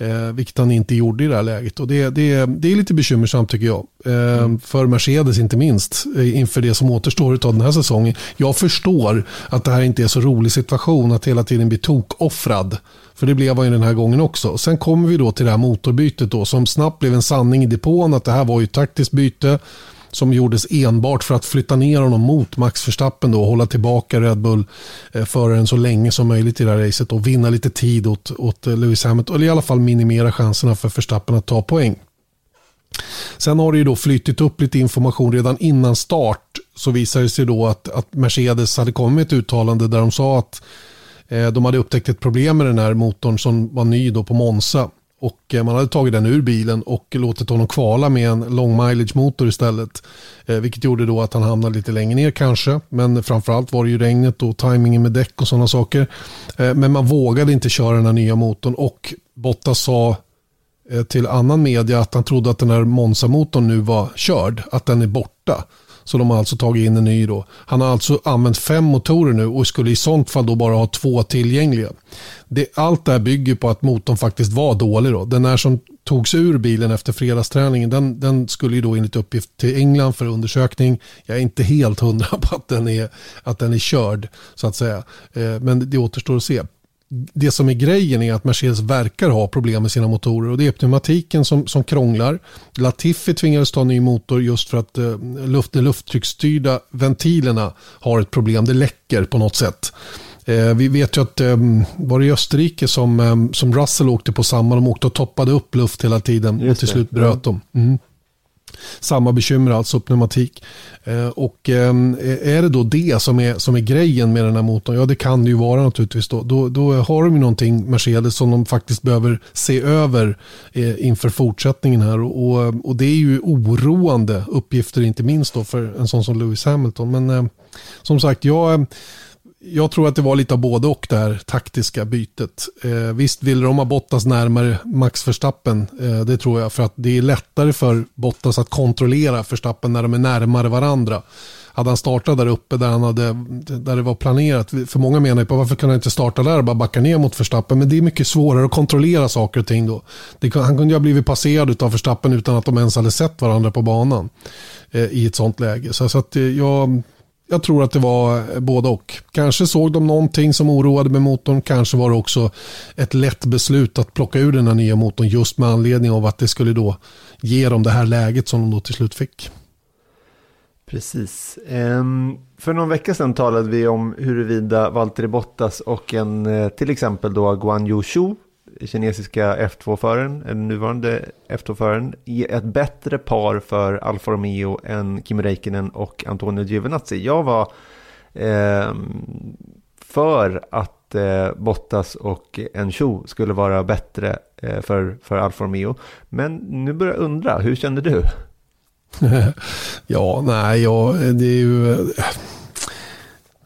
Eh, vilket han inte gjorde i det här läget. Och det, det, det är lite bekymmersamt tycker jag. Mm. För Mercedes inte minst. Eh, inför det som återstår av den här säsongen. Jag förstår att det här inte är så rolig situation. Att hela tiden bli tokoffrad. För det blev han ju den här gången också. Sen kommer vi då till det här motorbytet då. Som snabbt blev en sanning i depån. Att det här var ju ett taktiskt byte som gjordes enbart för att flytta ner honom mot Max Verstappen då och hålla tillbaka Red Bull-föraren eh, så länge som möjligt i det här racet och vinna lite tid åt, åt eh, Lewis Hamilton, eller i alla fall minimera chanserna för Verstappen att ta poäng. Sen har det ju då flyttit upp lite information redan innan start så visade det sig då att, att Mercedes hade kommit med ett uttalande där de sa att eh, de hade upptäckt ett problem med den här motorn som var ny då på Monza och eh, man hade tagit den ur bilen och låtit honom kvala med en long mileage motor istället. Eh, vilket gjorde då att han hamnade lite längre ner kanske. Men framförallt var det ju regnet och tajmingen med däck och sådana saker. Eh, men man vågade inte köra den här nya motorn och Bottas sa Eh, till annan media att han trodde att den här Monza-motorn nu var körd. Att den är borta. Så de har alltså tagit in en ny då. Han har alltså använt fem motorer nu och skulle i sånt fall då bara ha två tillgängliga. Det, allt det här bygger på att motorn faktiskt var dålig då. Den här som togs ur bilen efter fredagsträningen den, den skulle ju då enligt uppgift till England för undersökning. Jag är inte helt hundra på att den är, att den är körd så att säga. Eh, men det återstår att se det som är grejen är att Mercedes verkar ha problem med sina motorer och det är pneumatiken som, som krånglar. Latifi tvingades ta en ny motor just för att eh, luft, de lufttrycksstyrda ventilerna har ett problem. Det läcker på något sätt. Eh, vi vet ju att, eh, var det i Österrike som, eh, som Russell åkte på samma, de åkte och toppade upp luft hela tiden och till slut bröt de. Mm. Samma bekymmer alltså, pneumatik. Eh, och ehm, eh, är det då det som är, som är grejen med den här motorn? Ja, det kan det ju vara naturligtvis. Då, då, då har de ju någonting, Mercedes, som de faktiskt behöver se över eh, inför fortsättningen här. Och, och det är ju oroande uppgifter, inte minst då för en sån som Lewis Hamilton. Men ehm, som sagt, jag ehm, jag tror att det var lite av både och det här taktiska bytet. Eh, visst ville de ha Bottas närmare Max Verstappen, eh, det tror jag, för att det är lättare för Bottas att kontrollera Verstappen när de är närmare varandra. Hade han startat där uppe där, han hade, där det var planerat, för många menar ju på varför kan han inte starta där och bara backa ner mot Verstappen, men det är mycket svårare att kontrollera saker och ting då. Det, han kunde ju ha blivit passerad av Verstappen utan att de ens hade sett varandra på banan eh, i ett sånt läge. Så, så att eh, jag jag tror att det var eh, både och. Kanske såg de någonting som oroade med motorn. Kanske var det också ett lätt beslut att plocka ur den här nya motorn just med anledning av att det skulle då ge dem det här läget som de då till slut fick. Precis. Ehm, för någon vecka sedan talade vi om huruvida Valtteri Bottas och en eh, till exempel då Guan Yu Shu kinesiska F2-föraren, den eh, nuvarande F2-föraren, är ett bättre par för Alfa Romeo än Kimi Räikkönen och Antonio Giovinazzi. Jag var eh, för att eh, Bottas och Encho skulle vara bättre eh, för, för Alfa Romeo. Men nu börjar jag undra, hur kände du? ja, nej, ja, det är ju... Eh,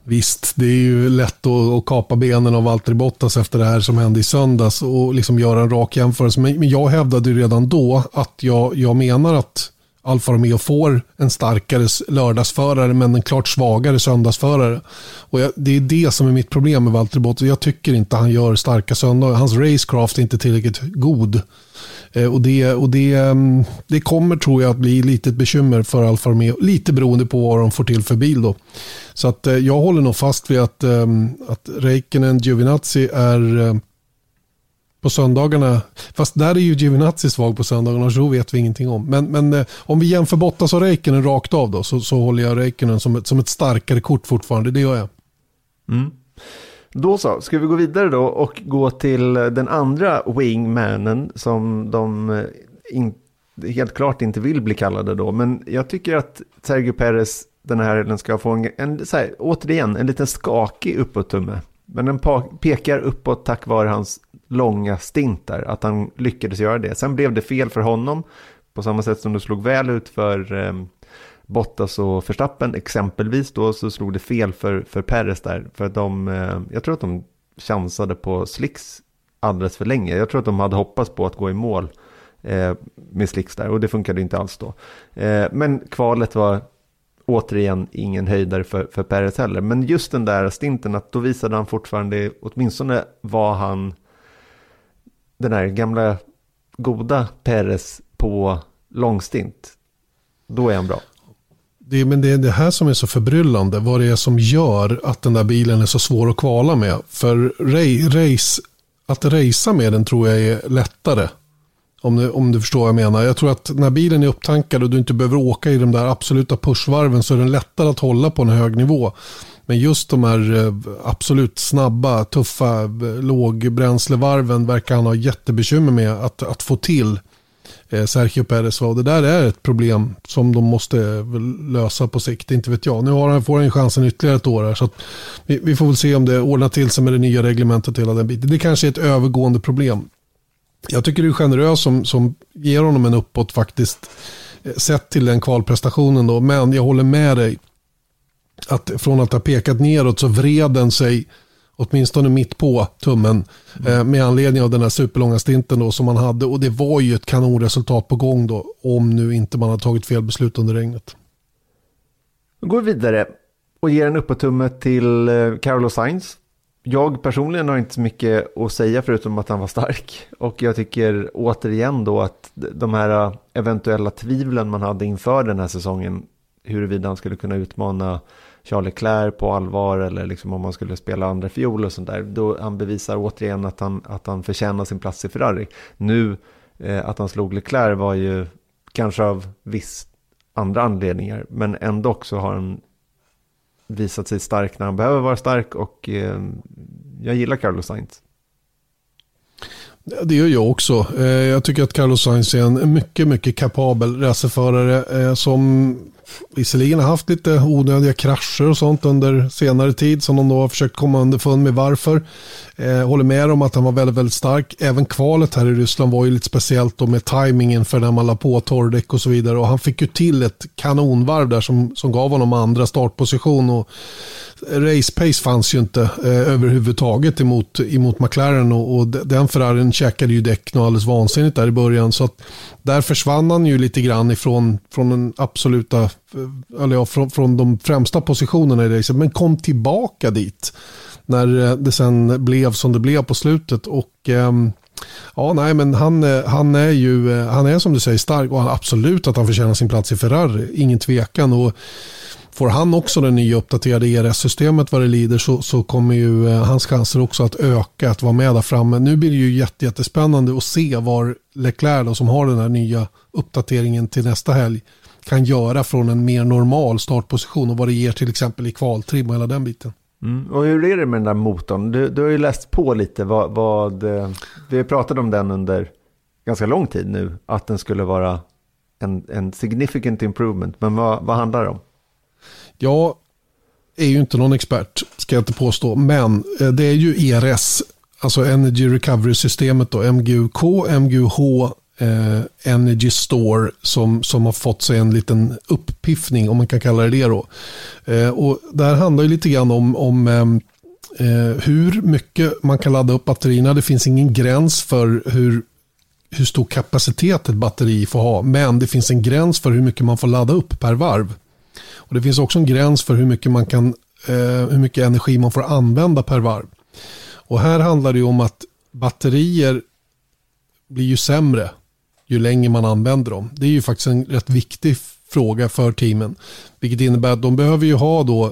Visst, det är ju lätt att, kapa benen av Valtteri Bottas efter det här som hände i söndags och liksom göra en rak jämförelse. Men, jag hävdade redan då att jag, jag menar att Alfa Romeo får en starkare lördagsförare men en klart svagare söndagsförare. Och jag, det är det som är mitt problem med Valtteri Bottas. Jag tycker inte han gör starka söndagar. Hans racecraft är inte tillräckligt god. Eh, och det, och det, mm, det kommer tror jag att bli lite bekymmer för Alfa Romeo. Lite beroende på vad de får till för bil då. Så att eh, jag håller nog fast vid att, eh, att Räikkönen Giovinazzi är på söndagarna. Fast där är ju Giovinazzi svag på söndagarna och så vet vi ingenting om. Men, men om vi jämför Bottas och Räikkönen rakt av då så, så håller jag Räikkönen som ett, som ett starkare kort fortfarande. Det gör jag. Mm. Då så, ska vi gå vidare då och gå till den andra wingmanen som de eh, in, helt klart inte vill bli kallade då. Men jag tycker att Sergio Perez den här helgen ska få en, en så här, återigen, en liten skakig uppåt-tumme. Men den pekar uppåt tack vare hans långa stint där, att han lyckades göra det. Sen blev det fel för honom, på samma sätt som det slog väl ut för eh, Bottas och Verstappen exempelvis då så slog det fel för, för Perez där. För att de, eh, jag tror att de chansade på slicks alldeles för länge. Jag tror att de hade hoppats på att gå i mål eh, med slicks där och det funkade inte alls då. Eh, men kvalet var återigen ingen höjdare för, för Perez heller. Men just den där stinten att då visade han fortfarande, åtminstone var han den här gamla goda Perez på långstint. Då är han bra. Det, men det är det här som är så förbryllande. Vad det är som gör att den där bilen är så svår att kvala med. För race, att racea med den tror jag är lättare. Om du, om du förstår vad jag menar. Jag tror att när bilen är upptankad och du inte behöver åka i de där absoluta pushvarven så är den lättare att hålla på en hög nivå. Men just de här eh, absolut snabba, tuffa eh, lågbränslevarven verkar han ha jättebekymmer med att, att få till. Eh, Sergio Perez var. Det där är ett problem som de måste eh, lösa på sikt. Inte vet jag. Nu har han, får han chansen ytterligare ett år här. Så vi, vi, får väl se om det ordnar till sig med det nya reglementet hela den biten. Det kanske är ett övergående problem. Jag tycker det är generöst som, som ger honom en uppåt faktiskt. Eh, sett till den kvalprestationen då. Men jag håller med dig. Att från att ha pekat neråt så vred den sig åtminstone mitt på tummen mm. med anledning av den här superlånga stinten då som man hade och det var ju ett kanonresultat på gång då om nu inte man har tagit fel beslut under regnet. Vi går vidare och ger en uppåtumme till eh, Carlos Sainz. Jag personligen har inte så mycket att säga förutom att han var stark och jag tycker återigen då att de här eh, eventuella tvivlen man hade inför den här säsongen huruvida han skulle kunna utmana Charles Leclerc på allvar eller liksom om man skulle spela andra fiol och sånt där. Då han bevisar återigen att han, att han förtjänar sin plats i Ferrari. Nu eh, att han slog Leclerc var ju kanske av viss andra anledningar men ändå så har han visat sig stark när han behöver vara stark och eh, jag gillar Carlos Sainz. Det gör jag också. Eh, jag tycker att Carlos Sainz är en mycket, mycket kapabel racerförare eh, som visserligen har haft lite onödiga krascher och sånt under senare tid som de då har försökt komma underfund med varför. Eh, håller med om att han var väldigt, väldigt stark. Även kvalet här i Ryssland var ju lite speciellt då med tajmingen för när man la på torrdäck och så vidare. Och han fick ju till ett kanonvarv där som, som gav honom andra startposition. Och race pace fanns ju inte eh, överhuvudtaget emot, emot McLaren och, och den Ferrarin käkade ju däck något alldeles vansinnigt där i början. Så att där försvann han ju lite grann ifrån från den absoluta, Eh, eller ja, från, från de främsta positionerna i racet, men kom tillbaka dit när eh, det sen blev som det blev på slutet. Och ehm, Ja, nej, men han, eh, han är ju, han är som du säger stark och absolut att han förtjänar sin plats i Ferrari, ingen tvekan. Och får han också det nya uppdaterade ERS-systemet vad det lider så, så kommer ju hans chanser också att öka att vara med där framme. Nu blir det ju jätte, jättespännande att se var Leclerc då, som har den här nya uppdateringen till nästa helg kan göra från en mer normal startposition och vad det ger till exempel i kvaltrim och hela den biten. Mm. Och hur är det med den där motorn? Du, du har ju läst på lite vad, vad eh, vi har pratat om den under ganska lång tid nu, att den skulle vara en, en significant improvement. Men vad, vad handlar det om? Jag är ju inte någon expert, ska jag inte påstå, men eh, det är ju ERS, alltså Energy Recovery-systemet då, MGUK, MGUH, eh, Energy Store som, som har fått sig en liten uppiffning om man kan kalla det det då. Eh, och det här handlar ju lite grann om, om ehm, eh, hur mycket man kan ladda upp batterierna. Det finns ingen gräns för hur, hur stor kapacitet ett batteri får ha, men det finns en gräns för hur mycket man får ladda upp per varv. Och Det finns också en gräns för hur mycket, man kan, eh, hur mycket energi man får använda per varv. Och här handlar det om att batterier blir ju sämre ju längre man använder dem. Det är ju faktiskt en rätt viktig fråga för teamen. Vilket innebär att de behöver ju ha då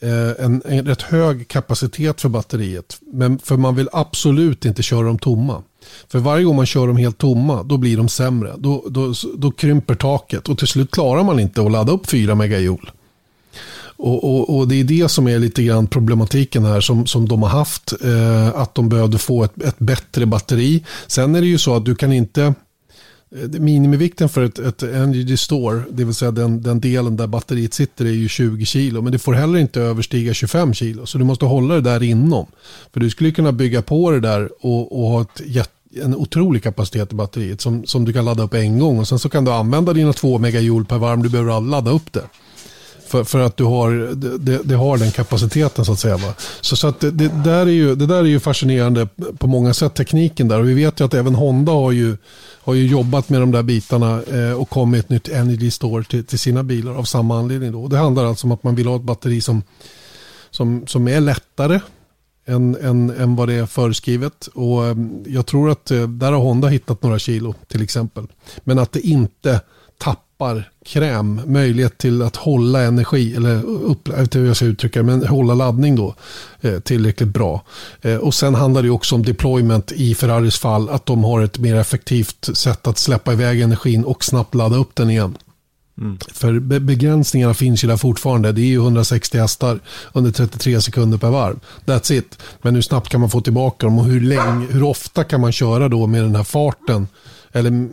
eh, en, en rätt hög kapacitet för batteriet. Men för man vill absolut inte köra dem tomma. För varje gång man kör dem helt tomma, då blir de sämre. Då, då, då krymper taket och till slut klarar man inte att ladda upp 4 megajoule. Och, och, och, det är det som är lite grann problematiken här som, som de har haft. Eh, att de behövde få ett, ett bättre batteri. Sen är det ju så att du kan inte Eh, minimivikten för ett, ett Energy Store, det vill säga den, den delen där batteriet sitter, är ju 20 kilo. Men det får heller inte överstiga 25 kilo. Så du måste hålla det där inom. För du skulle kunna bygga på det där och, och ha ett jätte en otrolig kapacitet i batteriet som, som du kan ladda upp en gång och sen så kan du använda dina två megajoule per varm. Du behöver aldrig ladda upp det. För, för att du har, det, det har den kapaciteten så att säga. Va? Så, så att det, det, där är ju, det där är ju fascinerande på många sätt, tekniken där. Och vi vet ju att även Honda har ju, har ju jobbat med de där bitarna eh, och kommit ett nytt Energy Store till, till sina bilar av samma anledning. Då. Och det handlar alltså om att man vill ha ett batteri som, som, som är lättare än, än, än vad det är föreskrivet. Och eh, jag tror att eh, där har Honda hittat några kilo till exempel. Men att det inte tappar kräm, möjlighet till att hålla energi, eller upp, jag vet inte hur jag ska uttrycka men hålla laddning då eh, tillräckligt bra. Och sen handlar det också om deployment i Ferraris fall, att de har ett mer effektivt sätt att släppa iväg energin och snabbt ladda upp den igen. Mm. För begränsningarna finns ju där fortfarande. Det är ju 160 hästar under 33 sekunder per varv. That's it. Men hur snabbt kan man få tillbaka dem och hur, länge, hur ofta kan man köra då med den här farten? Eller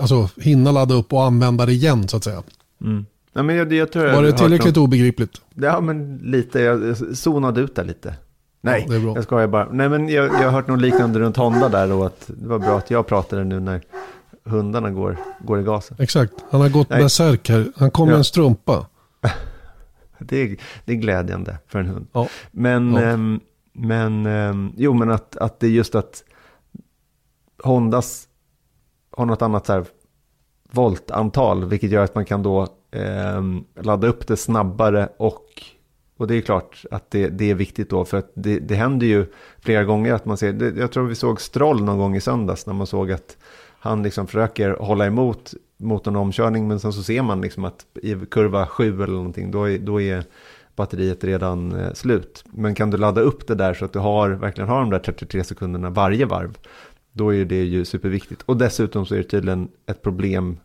alltså, hinna ladda upp och använda det igen så att säga. Mm. Ja, men jag, jag tror Var det tillräckligt någon... obegripligt? Ja, men lite. Jag zonade ut där lite. Nej, ja, jag skojar bara. Nej, men jag, jag har hört något liknande runt Honda där och att det var bra att jag pratade nu när hundarna går, går i gasen. Exakt, han har gått bärsärk här. Han kom ja. med en strumpa. det, är, det är glädjande för en hund. Ja. Men, ja. Ähm, men ähm, jo, men att, att det är just att Hondas har något annat så här voltantal, vilket gör att man kan då eh, ladda upp det snabbare och och det är klart att det, det är viktigt då, för att det, det händer ju flera gånger att man ser, det, jag tror vi såg Stroll någon gång i söndags när man såg att han liksom försöker hålla emot mot en omkörning men sen så ser man liksom att i kurva 7 eller någonting då är, då är batteriet redan eh, slut. Men kan du ladda upp det där så att du har, verkligen har de där 33 sekunderna varje varv då är det ju superviktigt. Och dessutom så är det tydligen ett problem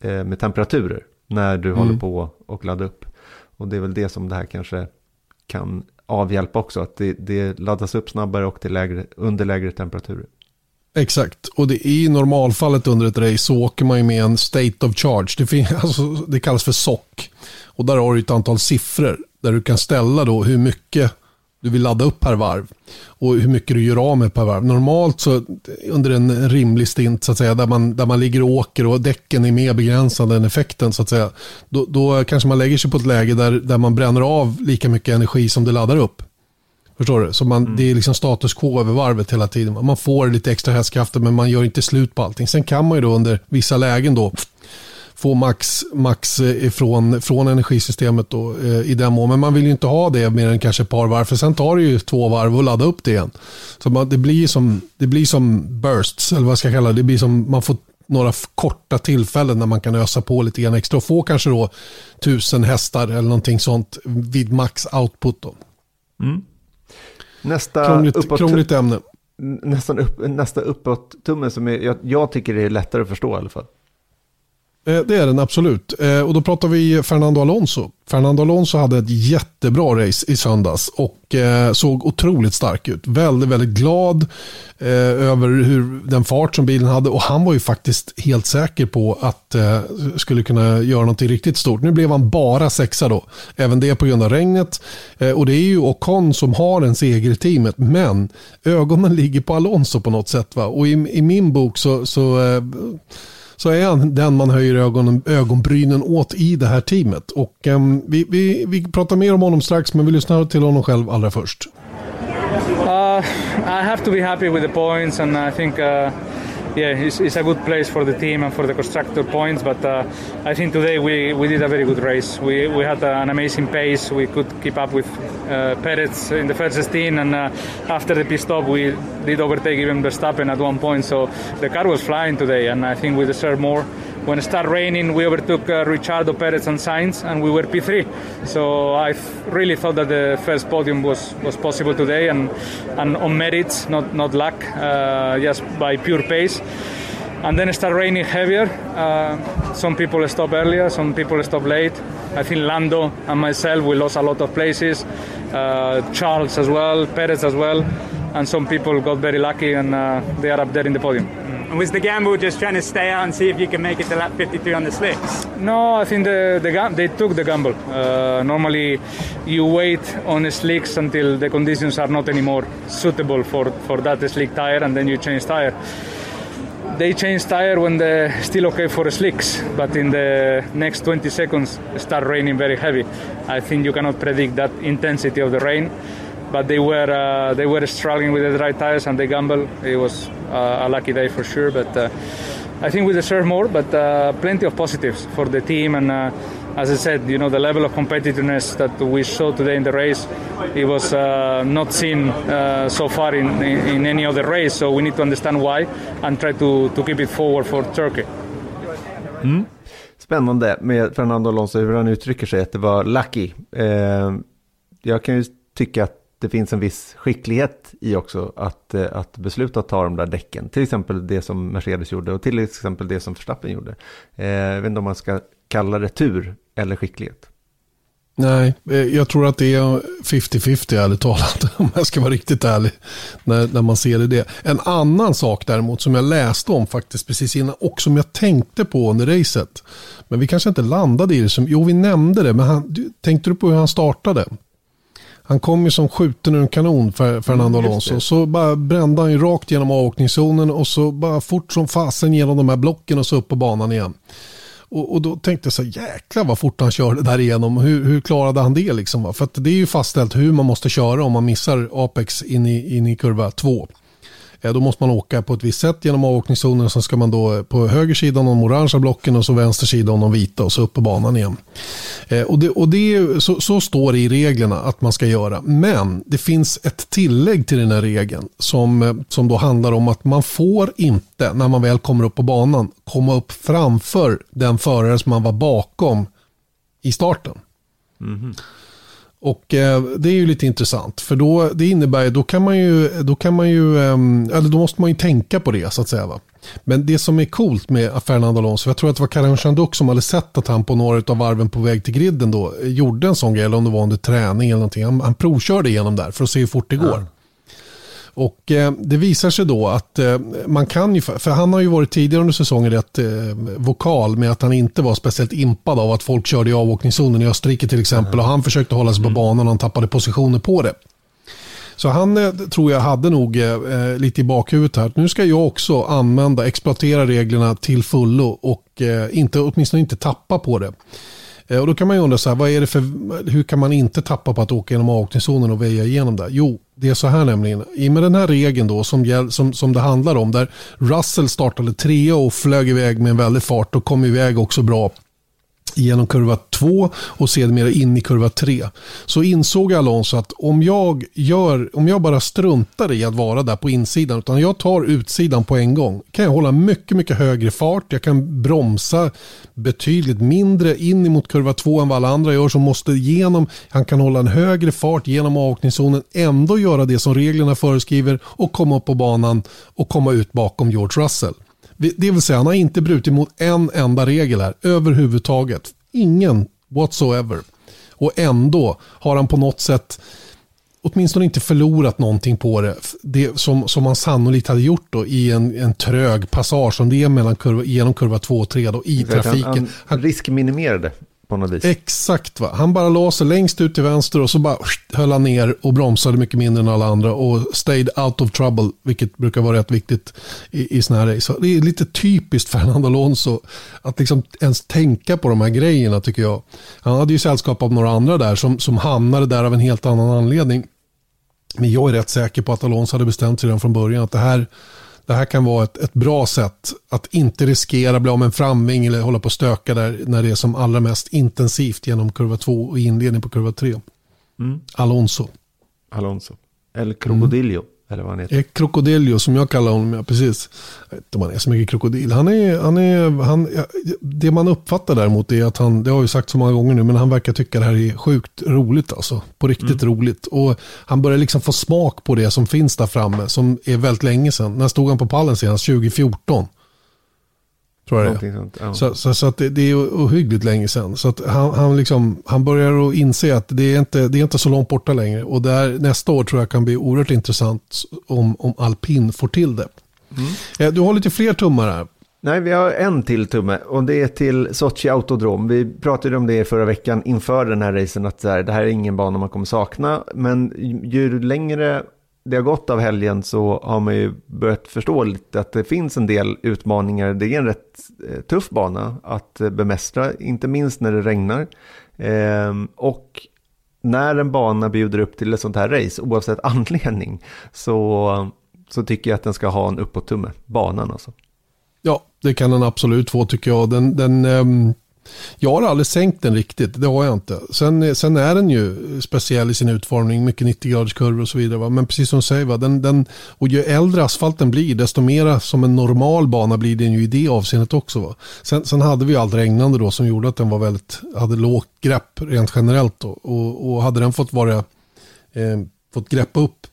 eh, med temperaturer när du mm. håller på och laddar upp. Och det är väl det som det här kanske kan avhjälpa också, att det, det laddas upp snabbare och till lägre, under lägre temperaturer. Exakt, och det är i normalfallet under ett race så åker man ju med en state of charge. Det, finns, alltså, det kallas för SOC. Och där har du ett antal siffror där du kan ställa då hur mycket du vill ladda upp per varv och hur mycket du gör av med per varv. Normalt så under en rimlig stint så att säga där man, där man ligger och åker och däcken är mer begränsade än effekten så att säga. Då, då kanske man lägger sig på ett läge där, där man bränner av lika mycket energi som det laddar upp. Förstår du? Så man, mm. det är liksom status quo över varvet hela tiden. Man får lite extra hästkrafter men man gör inte slut på allting. Sen kan man ju då under vissa lägen då få max, max ifrån, från energisystemet då, eh, i den mån. Men man vill ju inte ha det mer än kanske ett par varv. För sen tar det ju två varv att ladda upp det igen. Så man, det, blir som, det blir som bursts, eller vad ska jag kalla det. Det blir som man får några korta tillfällen när man kan ösa på lite grann extra och få kanske då tusen hästar eller någonting sånt vid max output. Då. Mm. Nästa krångligt, uppåt, krångligt ämne. Nästan upp, nästa uppåt-tumme som är, jag, jag tycker det är lättare att förstå i alla fall. Eh, det är den absolut. Eh, och då pratar vi Fernando Alonso. Fernando Alonso hade ett jättebra race i söndags och eh, såg otroligt stark ut. Väldigt, väldigt glad över hur den fart som bilen hade och han var ju faktiskt helt säker på att skulle kunna göra något riktigt stort. Nu blev han bara sexa då. Även det på grund av regnet. och det är ju Ocon som har en seger i teamet men ögonen ligger på Alonso på något sätt. Va? Och i, i min bok så, så så är han den man höjer ögonen, ögonbrynen åt i det här teamet. Och um, vi, vi, vi pratar mer om honom strax, men vi lyssnar till honom själv allra först. Uh, I have to be happy with the points and I think uh... yeah, it's, it's, a good place for the team and for the constructor points. But uh, I think today we, we did a very good race. We, we had an amazing pace. We could keep up with uh, Perez in the first 16, and uh, after the pit stop, we did overtake even Verstappen at one point. So the car was flying today, and I think we deserve more when it started raining, we overtook uh, Perez, and Sainz, and we were P3. So I really thought that the first podium was, was possible today, and, and on merits, not not luck, uh, just by pure pace. And then it started raining heavier. Uh, some people stop earlier, some people stop late. I think Lando and myself we lost a lot of places. Uh, Charles as well, Perez as well, and some people got very lucky and uh, they are up there in the podium. Was the gamble just trying to stay out and see if you can make it to lap 53 on the slicks? No, I think the, the they took the gamble. Uh, normally, you wait on slicks until the conditions are not anymore suitable for, for that slick tire, and then you change tire. They change tire when they're still okay for slicks, but in the next 20 seconds, start raining very heavy. I think you cannot predict that intensity of the rain but they were uh, they were struggling with the dry tires and they gambled. It was uh, a lucky day for sure, but uh, I think we deserve more. But uh, plenty of positives for the team and. Uh, as I said, you know the level of competitiveness that we saw today in the race, it was uh, not seen so far in, in, in, any other race. So we need to understand why and try to, to keep it forward for Turkey. Mm. Spännande med Fernando Alonso hur han uttrycker sig, att det var lucky. Eh, jag kan ju tycka att det finns en viss skicklighet i också att, eh, att besluta att ta de där däcken. Till exempel det som Mercedes gjorde och till exempel det som Verstappen gjorde. Eh, jag vet inte om man ska kalla det tur eller skicklighet. Nej, eh, jag tror att det är 50-50 ärligt talat, om jag ska vara riktigt ärlig, när, när man ser det. En annan sak däremot som jag läste om faktiskt precis innan och som jag tänkte på under racet, men vi kanske inte landade i det, som, jo vi nämnde det, men han, tänkte du på hur han startade? Han kom ju som skjuten ur en kanon för Fernando mm, Alonso. Så bara brände han ju rakt genom avåkningszonen och så bara fort som fasen genom de här blocken och så upp på banan igen. Och, och då tänkte jag så jäklar vad fort han körde där igenom. Hur, hur klarade han det liksom? För det är ju fastställt hur man måste köra om man missar Apex in i, in i kurva 2. Eh, då måste man åka på ett visst sätt genom avåkningszonen. Sen ska man då eh, på höger sida om de orangea blocken och så vänster sida om de vita och så upp på banan igen. Eh, och det, och det, så, så står det i reglerna att man ska göra. Men det finns ett tillägg till den här regeln som, som då handlar om att man får inte, när man väl kommer upp på banan, komma upp framför den förare som man var bakom i starten. Mm. Och eh, det är ju lite intressant. För då, det innebär, då kan man ju, då kan man ju, eh, eller då måste man ju tänka på det så att säga. Va? Men det som är coolt med Fernando Alonso, jag tror att det var Karim Chanduk som hade sett att han på några av varven på väg till griden då gjorde en sån grej, eller om det var under träning eller någonting. Han, han provkörde igenom där för att se hur fort det går. Och eh, det visar sig då att eh, man kan ju, för han har ju varit tidigare under säsongen rätt eh, vokal med att han inte var speciellt impad av att folk körde i avåkningszonen i Österrike till exempel. Mm. Och han försökte hålla sig på mm. banan och han tappade positioner på det. Så han eh, tror jag hade nog eh, eh, lite i bakhuvudet här. Nu ska jag också använda, exploatera reglerna till fullo och eh, inte, åtminstone inte tappa på det. Eh, och då kan man ju undra så här, vad är det för, hur kan man inte tappa på att åka genom avåkningszonen och väja igenom där? Jo, det är så här nämligen. I och med den här regeln då som, som, som det handlar om, där Russell startade trea och flög iväg med en väldig fart och kom iväg också bra genom kurva 2 och sedermera in i kurva 3. Så insåg Alonso att om jag, gör, om jag bara struntar i att vara där på insidan utan jag tar utsidan på en gång kan jag hålla mycket, mycket högre fart. Jag kan bromsa betydligt mindre in mot kurva 2 än vad alla andra gör som måste genom. Han kan hålla en högre fart genom avåkningszonen, ändå göra det som reglerna föreskriver och komma upp på banan och komma ut bakom George Russell. Det vill säga han har inte brutit mot en enda regel här överhuvudtaget. Ingen whatsoever. Och ändå har han på något sätt åtminstone inte förlorat någonting på det. det som, som han sannolikt hade gjort då i en, en trög passage som det är mellan kurva, genom kurva 2 och 3 då, i trafiken. Han, han riskminimerade på något vis. Exakt, va? han bara låser sig längst ut till vänster och så bara höll han ner och bromsade mycket mindre än alla andra och stayed out of trouble, vilket brukar vara rätt viktigt i, i sådana här race. Det är lite typiskt Fernando Alonso att liksom ens tänka på de här grejerna tycker jag. Han hade ju sällskap av några andra där som, som hamnade där av en helt annan anledning. Men jag är rätt säker på att Alonso hade bestämt sig redan från början att det här det här kan vara ett, ett bra sätt att inte riskera bli av med en framving eller hålla på och stöka där när det är som allra mest intensivt genom kurva 2 och inledning på kurva 3. Mm. Alonso. Alonso. El Crocodillo. Mm. Eller vad han heter. Krokodiljo som jag kallar honom, ja precis. Jag vet inte om han är så mycket krokodil. Han är, han är, han, det man uppfattar däremot är att han, det har jag ju sagt så många gånger nu, men han verkar tycka det här är sjukt roligt alltså. På riktigt mm. roligt. Och han börjar liksom få smak på det som finns där framme, som är väldigt länge sedan. När stod han på pallen senast? 2014. Tror jag det sånt, ja. Så, så, så, att det, det, är ohyggligt länge sedan. Så att han, han, liksom, han börjar att inse att det är, inte, det är inte så långt borta längre. Och där, nästa år tror jag kan bli oerhört intressant om, om alpin får till det. Mm. Eh, du har lite fler tummar här. Nej, vi har en till tumme och det är till Sochi Autodrom. Vi pratade om det förra veckan inför den här racen att det här är ingen bana man kommer sakna. Men ju längre det har gått av helgen så har man ju börjat förstå lite att det finns en del utmaningar. Det är en rätt eh, tuff bana att eh, bemästra, inte minst när det regnar. Ehm, och när en bana bjuder upp till ett sånt här race, oavsett anledning, så, så tycker jag att den ska ha en uppåt-tumme, banan alltså. Ja, det kan den absolut få tycker jag. Den, den, um jag har aldrig sänkt den riktigt, det har jag inte. Sen, sen är den ju speciell i sin utformning, mycket 90 graders kurvor och så vidare. Va? Men precis som du säger, va? Den, den, och ju äldre asfalten blir, desto mer som en normal bana blir den ju i det avseendet också. Va? Sen, sen hade vi allt regnande då som gjorde att den var väldigt, hade lågt grepp rent generellt. Då. Och, och hade den fått vara, eh, fått greppa upp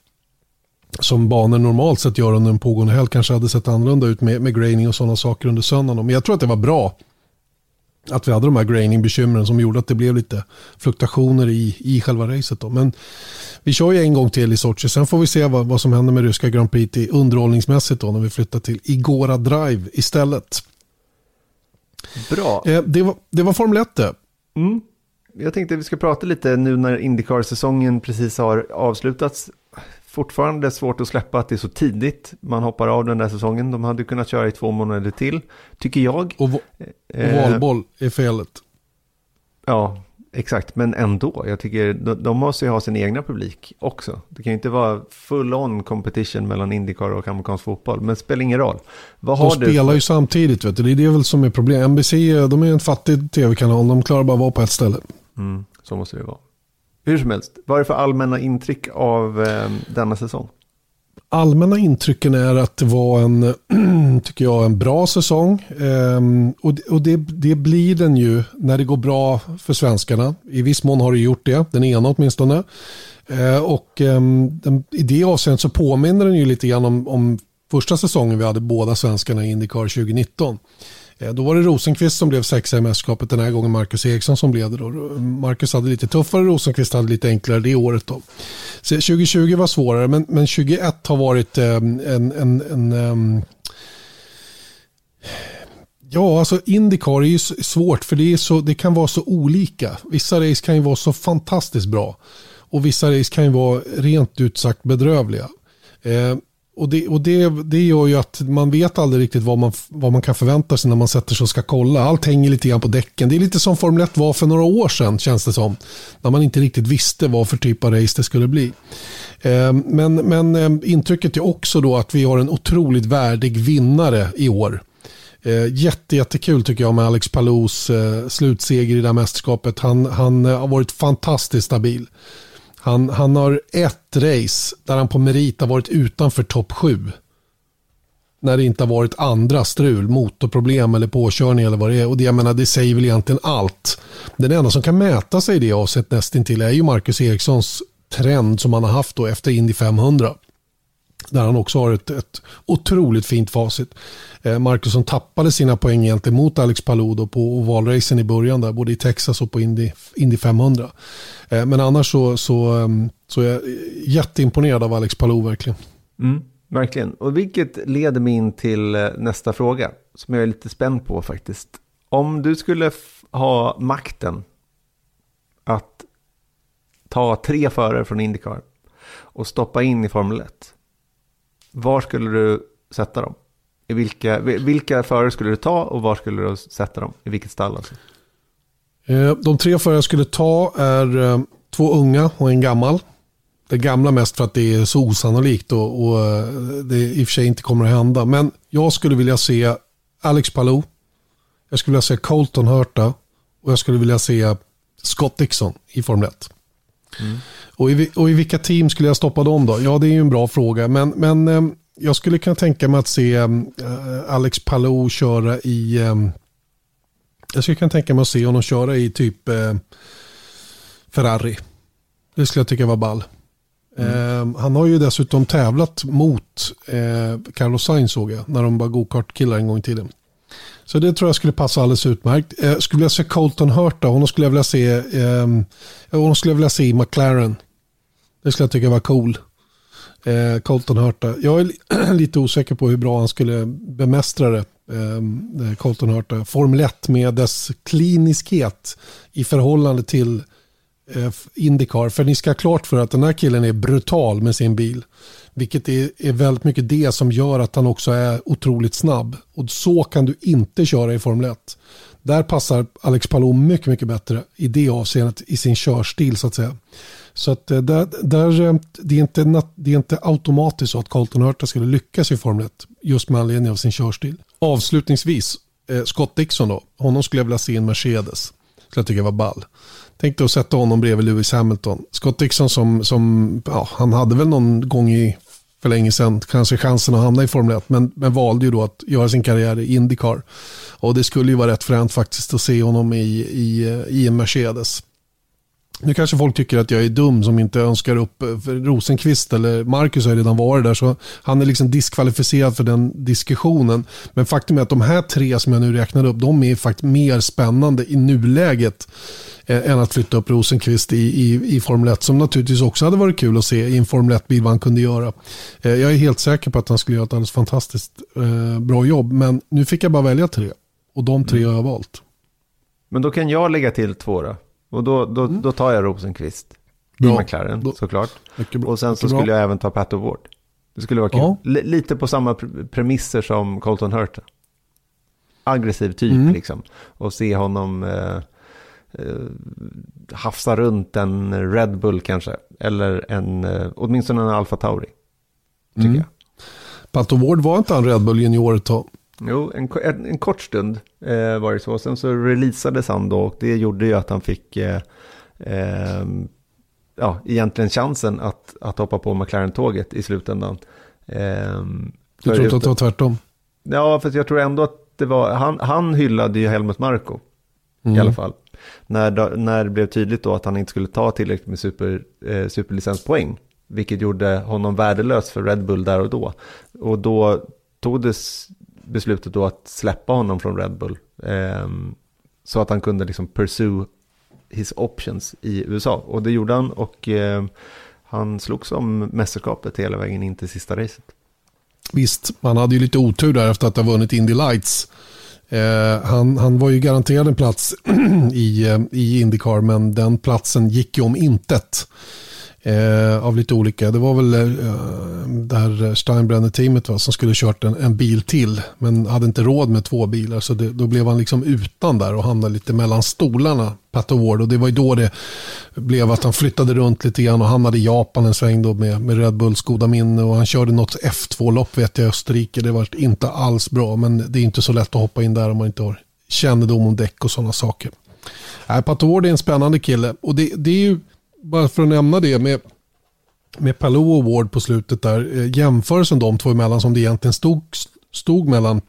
som banor normalt sett gör under en pågående helg kanske hade sett annorlunda ut med, med graining och sådana saker under söndagen. Men jag tror att det var bra att vi hade de här graining-bekymren som gjorde att det blev lite fluktuationer i, i själva racet. Då. Men vi kör ju en gång till i Sochi. Sen får vi se vad, vad som händer med ryska Grand Prix i underhållningsmässigt då, när vi flyttar till Igora Drive istället. Bra. Eh, det, var, det var Formel 1 det. Mm. Jag tänkte att vi ska prata lite nu när Indycar-säsongen precis har avslutats fortfarande svårt att släppa att det är så tidigt man hoppar av den där säsongen. De hade kunnat köra i två månader till, tycker jag. Och, och valboll är felet. Ja, exakt. Men ändå, jag tycker de, de måste ju ha sin egna publik också. Det kan ju inte vara full on competition mellan Indycar och amerikansk fotboll. Men det spelar ingen roll. Vad de spelar för... ju samtidigt, vet du. det är det väl som är problemet. NBC, de är en fattig tv-kanal, de klarar bara att vara på ett ställe. Mm, så måste det vara. Hur som helst, vad är det för allmänna intryck av eh, denna säsong? allmänna intrycken är att det var en, tycker jag, en bra säsong. Ehm, och och det, det, blir den ju när det går bra för svenskarna. I viss mån har det gjort det, den ena åtminstone. Ehm, och ehm, den, i det avseendet så påminner den ju lite grann om, om första säsongen vi hade båda svenskarna i Indycar 2019. Eh, då var det Rosenqvist som blev sexa i mästerskapet den här gången Marcus Eriksson som blev det. Då. Eh, Marcus hade lite tuffare, Rosenqvist hade lite enklare det året. Då. Så 2020 var svårare men, men 2021 har varit eh, en, en, en ehm, Ja, alltså Indycar är ju svårt för det, är så, det kan vara så olika. Vissa race kan ju vara så fantastiskt bra och vissa race kan ju vara rent ut sagt bedrövliga. Eh, och det, och det, det gör ju att man vet aldrig riktigt vad man, vad man kan förvänta sig när man sätter sig och ska kolla. Allt hänger lite grann på däcken. Det är lite som Formel 1 var för några år sedan känns det som. När man inte riktigt visste vad för typ av race det skulle bli. Eh, men, men eh, intrycket är också då att vi har en otroligt värdig vinnare i år. Eh, jätte, jättekul tycker jag med Alex Palous eh, slutseger i det här mästerskapet. Han, han har varit fantastiskt stabil. Han, han har ett race där han på merit har varit utanför topp sju. När det inte har varit andra strul, motorproblem eller påkörning eller vad det är. Och det, jag menar, det säger väl egentligen allt. Den enda som kan mäta sig i det avsett nästintill är ju Marcus Erikssons trend som han har haft då efter Indy 500. Där han också har ett, ett otroligt fint facit. Eh, Marcusson tappade sina poäng egentligen mot Alex Paludo på ovalracen i början där, både i Texas och på Indy, Indy 500. Eh, men annars så, så, ehm, så är jag jätteimponerad av Alex Palou verkligen. Mm, verkligen. Och vilket leder mig in till eh, nästa fråga som jag är lite spänd på faktiskt. Om du skulle ha makten att ta tre förare från Indycar och stoppa in i Formel 1. Var skulle du sätta dem? I vilka, vilka förare skulle du ta och var skulle du sätta dem? I vilket stall alltså? Eh, de tre förare jag skulle ta är eh, två unga och en gammal. Det gamla mest för att det är så osannolikt och, och eh, det i och för sig inte kommer att hända. Men jag skulle vilja se Alex Palou. Jag skulle vilja se Colton Hurta och jag skulle vilja se Scott Dixon i Formel 1. Mm. Och, i, och i vilka team skulle jag stoppa dem då? Ja, det är ju en bra fråga. Men, men jag skulle kunna tänka mig att se Alex Palou köra i jag skulle kunna tänka mig att se honom köra i typ eh, Ferrari. Det skulle jag tycka var ball. Mm. Eh, han har ju dessutom tävlat mot eh, Carlos Sainz såg jag. När de var gokart-killar en gång i tiden. Så det tror jag skulle passa alldeles utmärkt. Eh, skulle jag se Colton Hurta, honom skulle jag vilja se, eh, honom skulle jag vilja se i McLaren. Det skulle jag tycka var cool. Eh, Colton Hurta. Jag är lite osäker på hur bra han skulle bemästra det. Eh, eh Colton Hurta. Formel 1 med dess kliniskhet i förhållande till eh, Indycar. För ni ska ha klart för att den här killen är brutal med sin bil. Vilket är, är väldigt mycket det som gör att han också är otroligt snabb. Och så kan du inte köra i Formel 1. Där passar Alex Palou mycket, mycket bättre i det avseendet i sin körstil så att säga. Så att eh, där, där, eh, det, är inte, det är inte automatiskt så att Carlton Hurta skulle lyckas i Formel 1 just med anledning av sin körstil. Avslutningsvis, eh, Scott Dixon då, honom skulle jag vilja se i en Mercedes. Skulle jag tycka var ball. Tänkte att sätta honom bredvid Lewis Hamilton. Scott Dixon som, som ja, han hade väl någon gång i för länge sedan kanske chansen att hamna i Formel 1 men, men valde ju då att göra sin karriär i Indycar. Och det skulle ju vara rätt fränt faktiskt att se honom i, i, eh, i en Mercedes. Nu kanske folk tycker att jag är dum som inte önskar upp för Rosenqvist eller Marcus har redan varit där så han är liksom diskvalificerad för den diskussionen. Men faktum är att de här tre som jag nu räknade upp de är faktiskt mer spännande i nuläget eh, än att flytta upp Rosenqvist i, i, i Formel 1 som naturligtvis också hade varit kul att se i en Formel 1-bil vad han kunde göra. Eh, jag är helt säker på att han skulle göra ett alldeles fantastiskt eh, bra jobb men nu fick jag bara välja tre och de tre mm. har jag valt. Men då kan jag lägga till två då? Och då, då, mm. då tar jag Rosenqvist i bra. McLaren då, såklart. Och sen så skulle bra. jag även ta Pat O'Ward. Det skulle vara kul. Ja. Lite på samma premisser som Colton Hurta. Aggressiv typ mm. liksom. Och se honom eh, eh, hafsa runt en Red Bull kanske. Eller en, eh, åtminstone en Alfa Tauri. Tycker mm. jag. Pat O'Ward var inte han Red Bull junior ett tag? Jo, en, en, en kort stund eh, var det så. Sen så releasades han då och det gjorde ju att han fick eh, eh, ja, egentligen chansen att, att hoppa på McLaren-tåget i slutändan. Ehm, du tror inte att det var tvärtom? Ja, för jag tror ändå att det var, han, han hyllade ju Helmut Marko mm. i alla fall. När, när det blev tydligt då att han inte skulle ta tillräckligt med super, eh, superlicenspoäng, vilket gjorde honom värdelös för Red Bull där och då. Och då tog det beslutet då att släppa honom från Red Bull. Eh, så att han kunde liksom pursue his options i USA. Och det gjorde han och eh, han slogs om mästerskapet hela vägen in till sista racet. Visst, man hade ju lite otur där efter att ha vunnit Indy Lights. Eh, han, han var ju garanterad en plats i, eh, i Indycar men den platsen gick ju om intet. Eh, av lite olika. Det var väl eh, det här Steinbrenner-teamet som skulle kört en, en, bil till. Men hade inte råd med två bilar. Så det, då blev han liksom utan där och hamnade lite mellan stolarna. Pat Award. Och det var ju då det blev att han flyttade runt lite grann och hamnade i Japan en sväng då med, med Red Bulls goda minne. Och han körde något F2-lopp vet jag i Österrike. Det var inte alls bra. Men det är inte så lätt att hoppa in där om man inte har kännedom om däck och sådana saker. Äh, Pat Award är en spännande kille. Och det, det är ju bara för att nämna det med, med Palou och Ward på slutet där, eh, jämförelsen de två emellan som det egentligen stod, stod mellan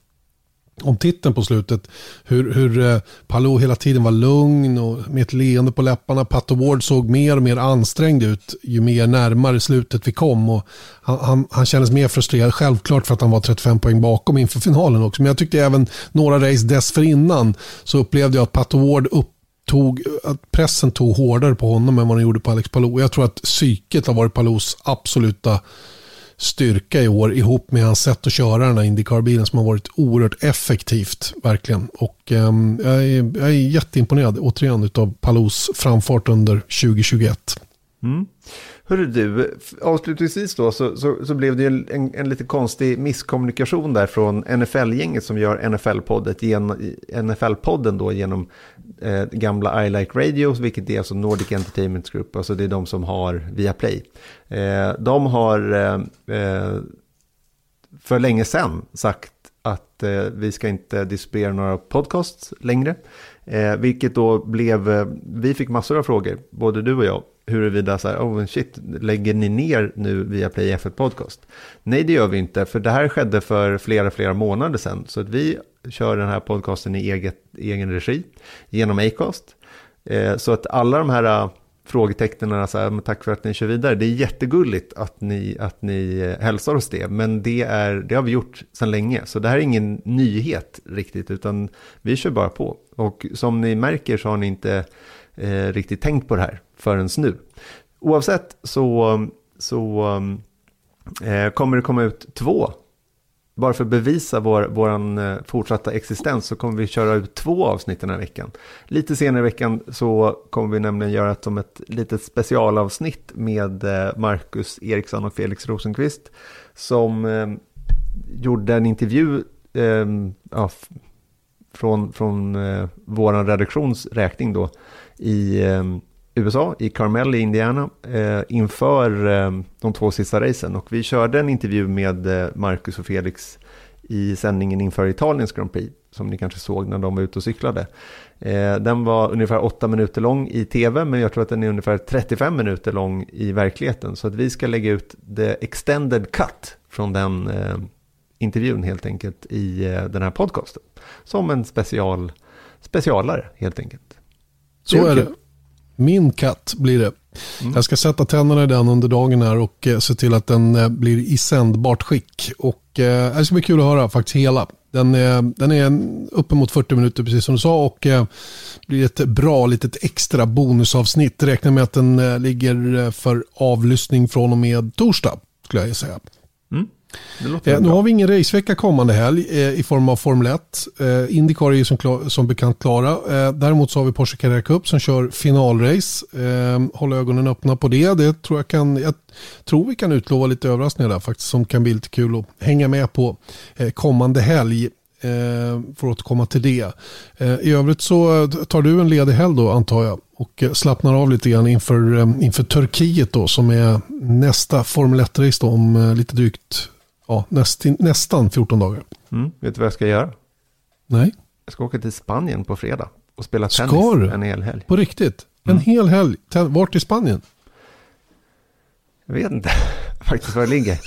om titeln på slutet. Hur, hur eh, Palou hela tiden var lugn och med ett leende på läpparna. Pat Ward såg mer och mer ansträngd ut ju mer närmare slutet vi kom. Och han, han, han kändes mer frustrerad, självklart för att han var 35 poäng bakom inför finalen också. Men jag tyckte även några race dessförinnan så upplevde jag att Pat Ward upp tog, att pressen tog hårdare på honom än vad den gjorde på Alex Palou. Jag tror att psyket har varit Palous absoluta styrka i år ihop med hans sätt att köra den här Indycar-bilen som har varit oerhört effektivt verkligen. Och eh, jag, är, jag är jätteimponerad återigen av Palous framfart under 2021. Mm. Hörru du, avslutningsvis då så, så, så blev det ju en, en, lite konstig misskommunikation där från NFL-gänget som gör NFL-podden gen, NFL då genom eh, gamla I Like Radio, vilket är alltså Nordic Entertainment Group, alltså det är de som har Viaplay. Eh, de har eh, eh för länge sedan sagt att eh, vi ska inte distribuera några podcasts längre. Eh, vilket då blev, eh, vi fick massor av frågor, både du och jag, huruvida så här, oh shit, lägger ni ner nu via Play F1 Podcast? Nej, det gör vi inte, för det här skedde för flera, flera månader sedan. Så att vi kör den här podcasten i eget, egen regi genom Acast. Eh, så att alla de här eh, frågetecknen, så här, tack för att ni kör vidare, det är jättegulligt att ni, att ni eh, hälsar oss det, men det, är, det har vi gjort sedan länge. Så det här är ingen nyhet riktigt, utan vi kör bara på. Och som ni märker så har ni inte eh, riktigt tänkt på det här förrän nu. Oavsett så, så eh, kommer det komma ut två. Bara för att bevisa vår vår eh, fortsatta existens så kommer vi köra ut två avsnitt den här veckan. Lite senare i veckan så kommer vi nämligen göra ett, som ett litet specialavsnitt med eh, Marcus Eriksson och Felix Rosenqvist som eh, gjorde en intervju eh, ja, från, från eh, vår redaktions räkning då i eh, USA, i Carmel i Indiana, eh, inför eh, de två sista racen. Och vi körde en intervju med eh, Marcus och Felix i sändningen inför Italiens Grand Prix, som ni kanske såg när de var ute och cyklade. Eh, den var ungefär åtta minuter lång i tv, men jag tror att den är ungefär 35 minuter lång i verkligheten. Så att vi ska lägga ut the extended cut från den eh, intervjun helt enkelt i eh, den här podcasten. Som en special, specialare helt enkelt. Så är det. Min katt blir det. Mm. Jag ska sätta tänderna i den under dagen här och eh, se till att den eh, blir i sändbart skick. Och eh, det ska bli kul att höra faktiskt hela. Den är, den är uppemot 40 minuter precis som du sa och blir ett bra litet extra bonusavsnitt. Räkna med att den ligger för avlyssning från och med torsdag skulle jag säga. Mm. Eh, nu har vi ingen racevecka kommande helg eh, i form av Formel 1. Eh, Indycar är ju som, som bekant klara. Eh, däremot så har vi Porsche Carrera Cup som kör finalrace. Eh, håll ögonen öppna på det. det tror jag, kan, jag tror vi kan utlova lite överraskningar där faktiskt som kan bli lite kul att hänga med på kommande helg. Eh, får återkomma till det. I övrigt så tar du en ledig helg då antar jag och slappnar av lite grann inför, inför Turkiet då som är nästa Formel 1-race om lite drygt ja, näst, nästan 14 dagar. Mm. Vet du vad jag ska göra? Nej. Jag ska åka till Spanien på fredag och spela tennis ska du? en hel helg. På riktigt? En mm. hel helg? Vart i Spanien? Jag vet inte. faktiskt var det ligger.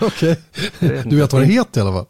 Okej. vet Du vet vad det heter i alla fall.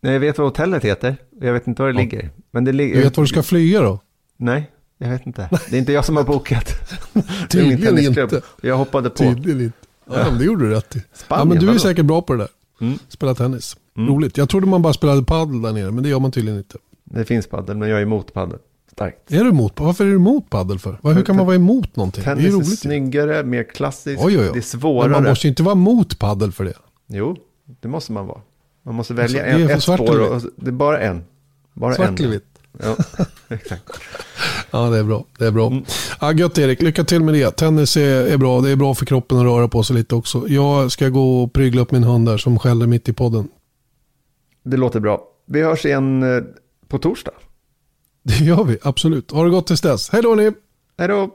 Nej, jag vet vad hotellet heter. Jag vet inte var det ligger. Men det ligger... Du vet var du ska flyga då? Nej, jag vet inte. Det är inte jag som har bokat. Det är min Tydligen inte. Jag hoppade på. Tydligen inte. Ja, det gjorde du rätt i. Spanien, ja, men du är vadå? säkert bra på det där. Mm. Spela tennis. Roligt. Jag trodde man bara spelade padel där nere, men det gör man tydligen inte. Det finns padel, men jag är emot padel. Starkt. Är du emot? Varför är du emot padel för? Hur kan man vara emot någonting? Det är Tennis är roligt. ju. snyggare, mer klassiskt. Oj, oj, Det är oj. svårare. Men man måste ju inte vara emot padel för det. Jo, det måste man vara. Man måste välja Alltså, det är en, ett spår. Och, det är bara en. Bara Svart en. eller vitt? Ja, exakt. Ja, det är bra. Det är bra. Mm. Ja, gött Erik, lycka till med det. Tennis är, är bra. Det är bra för kroppen att röra på sig lite också. Jag ska gå och prygla upp min hund där som skäller mitt i podden. Det låter bra. Vi hörs igen eh, på torsdag. Det gör vi, absolut. Ha det gott tills dess. Hej då ni! Hej då!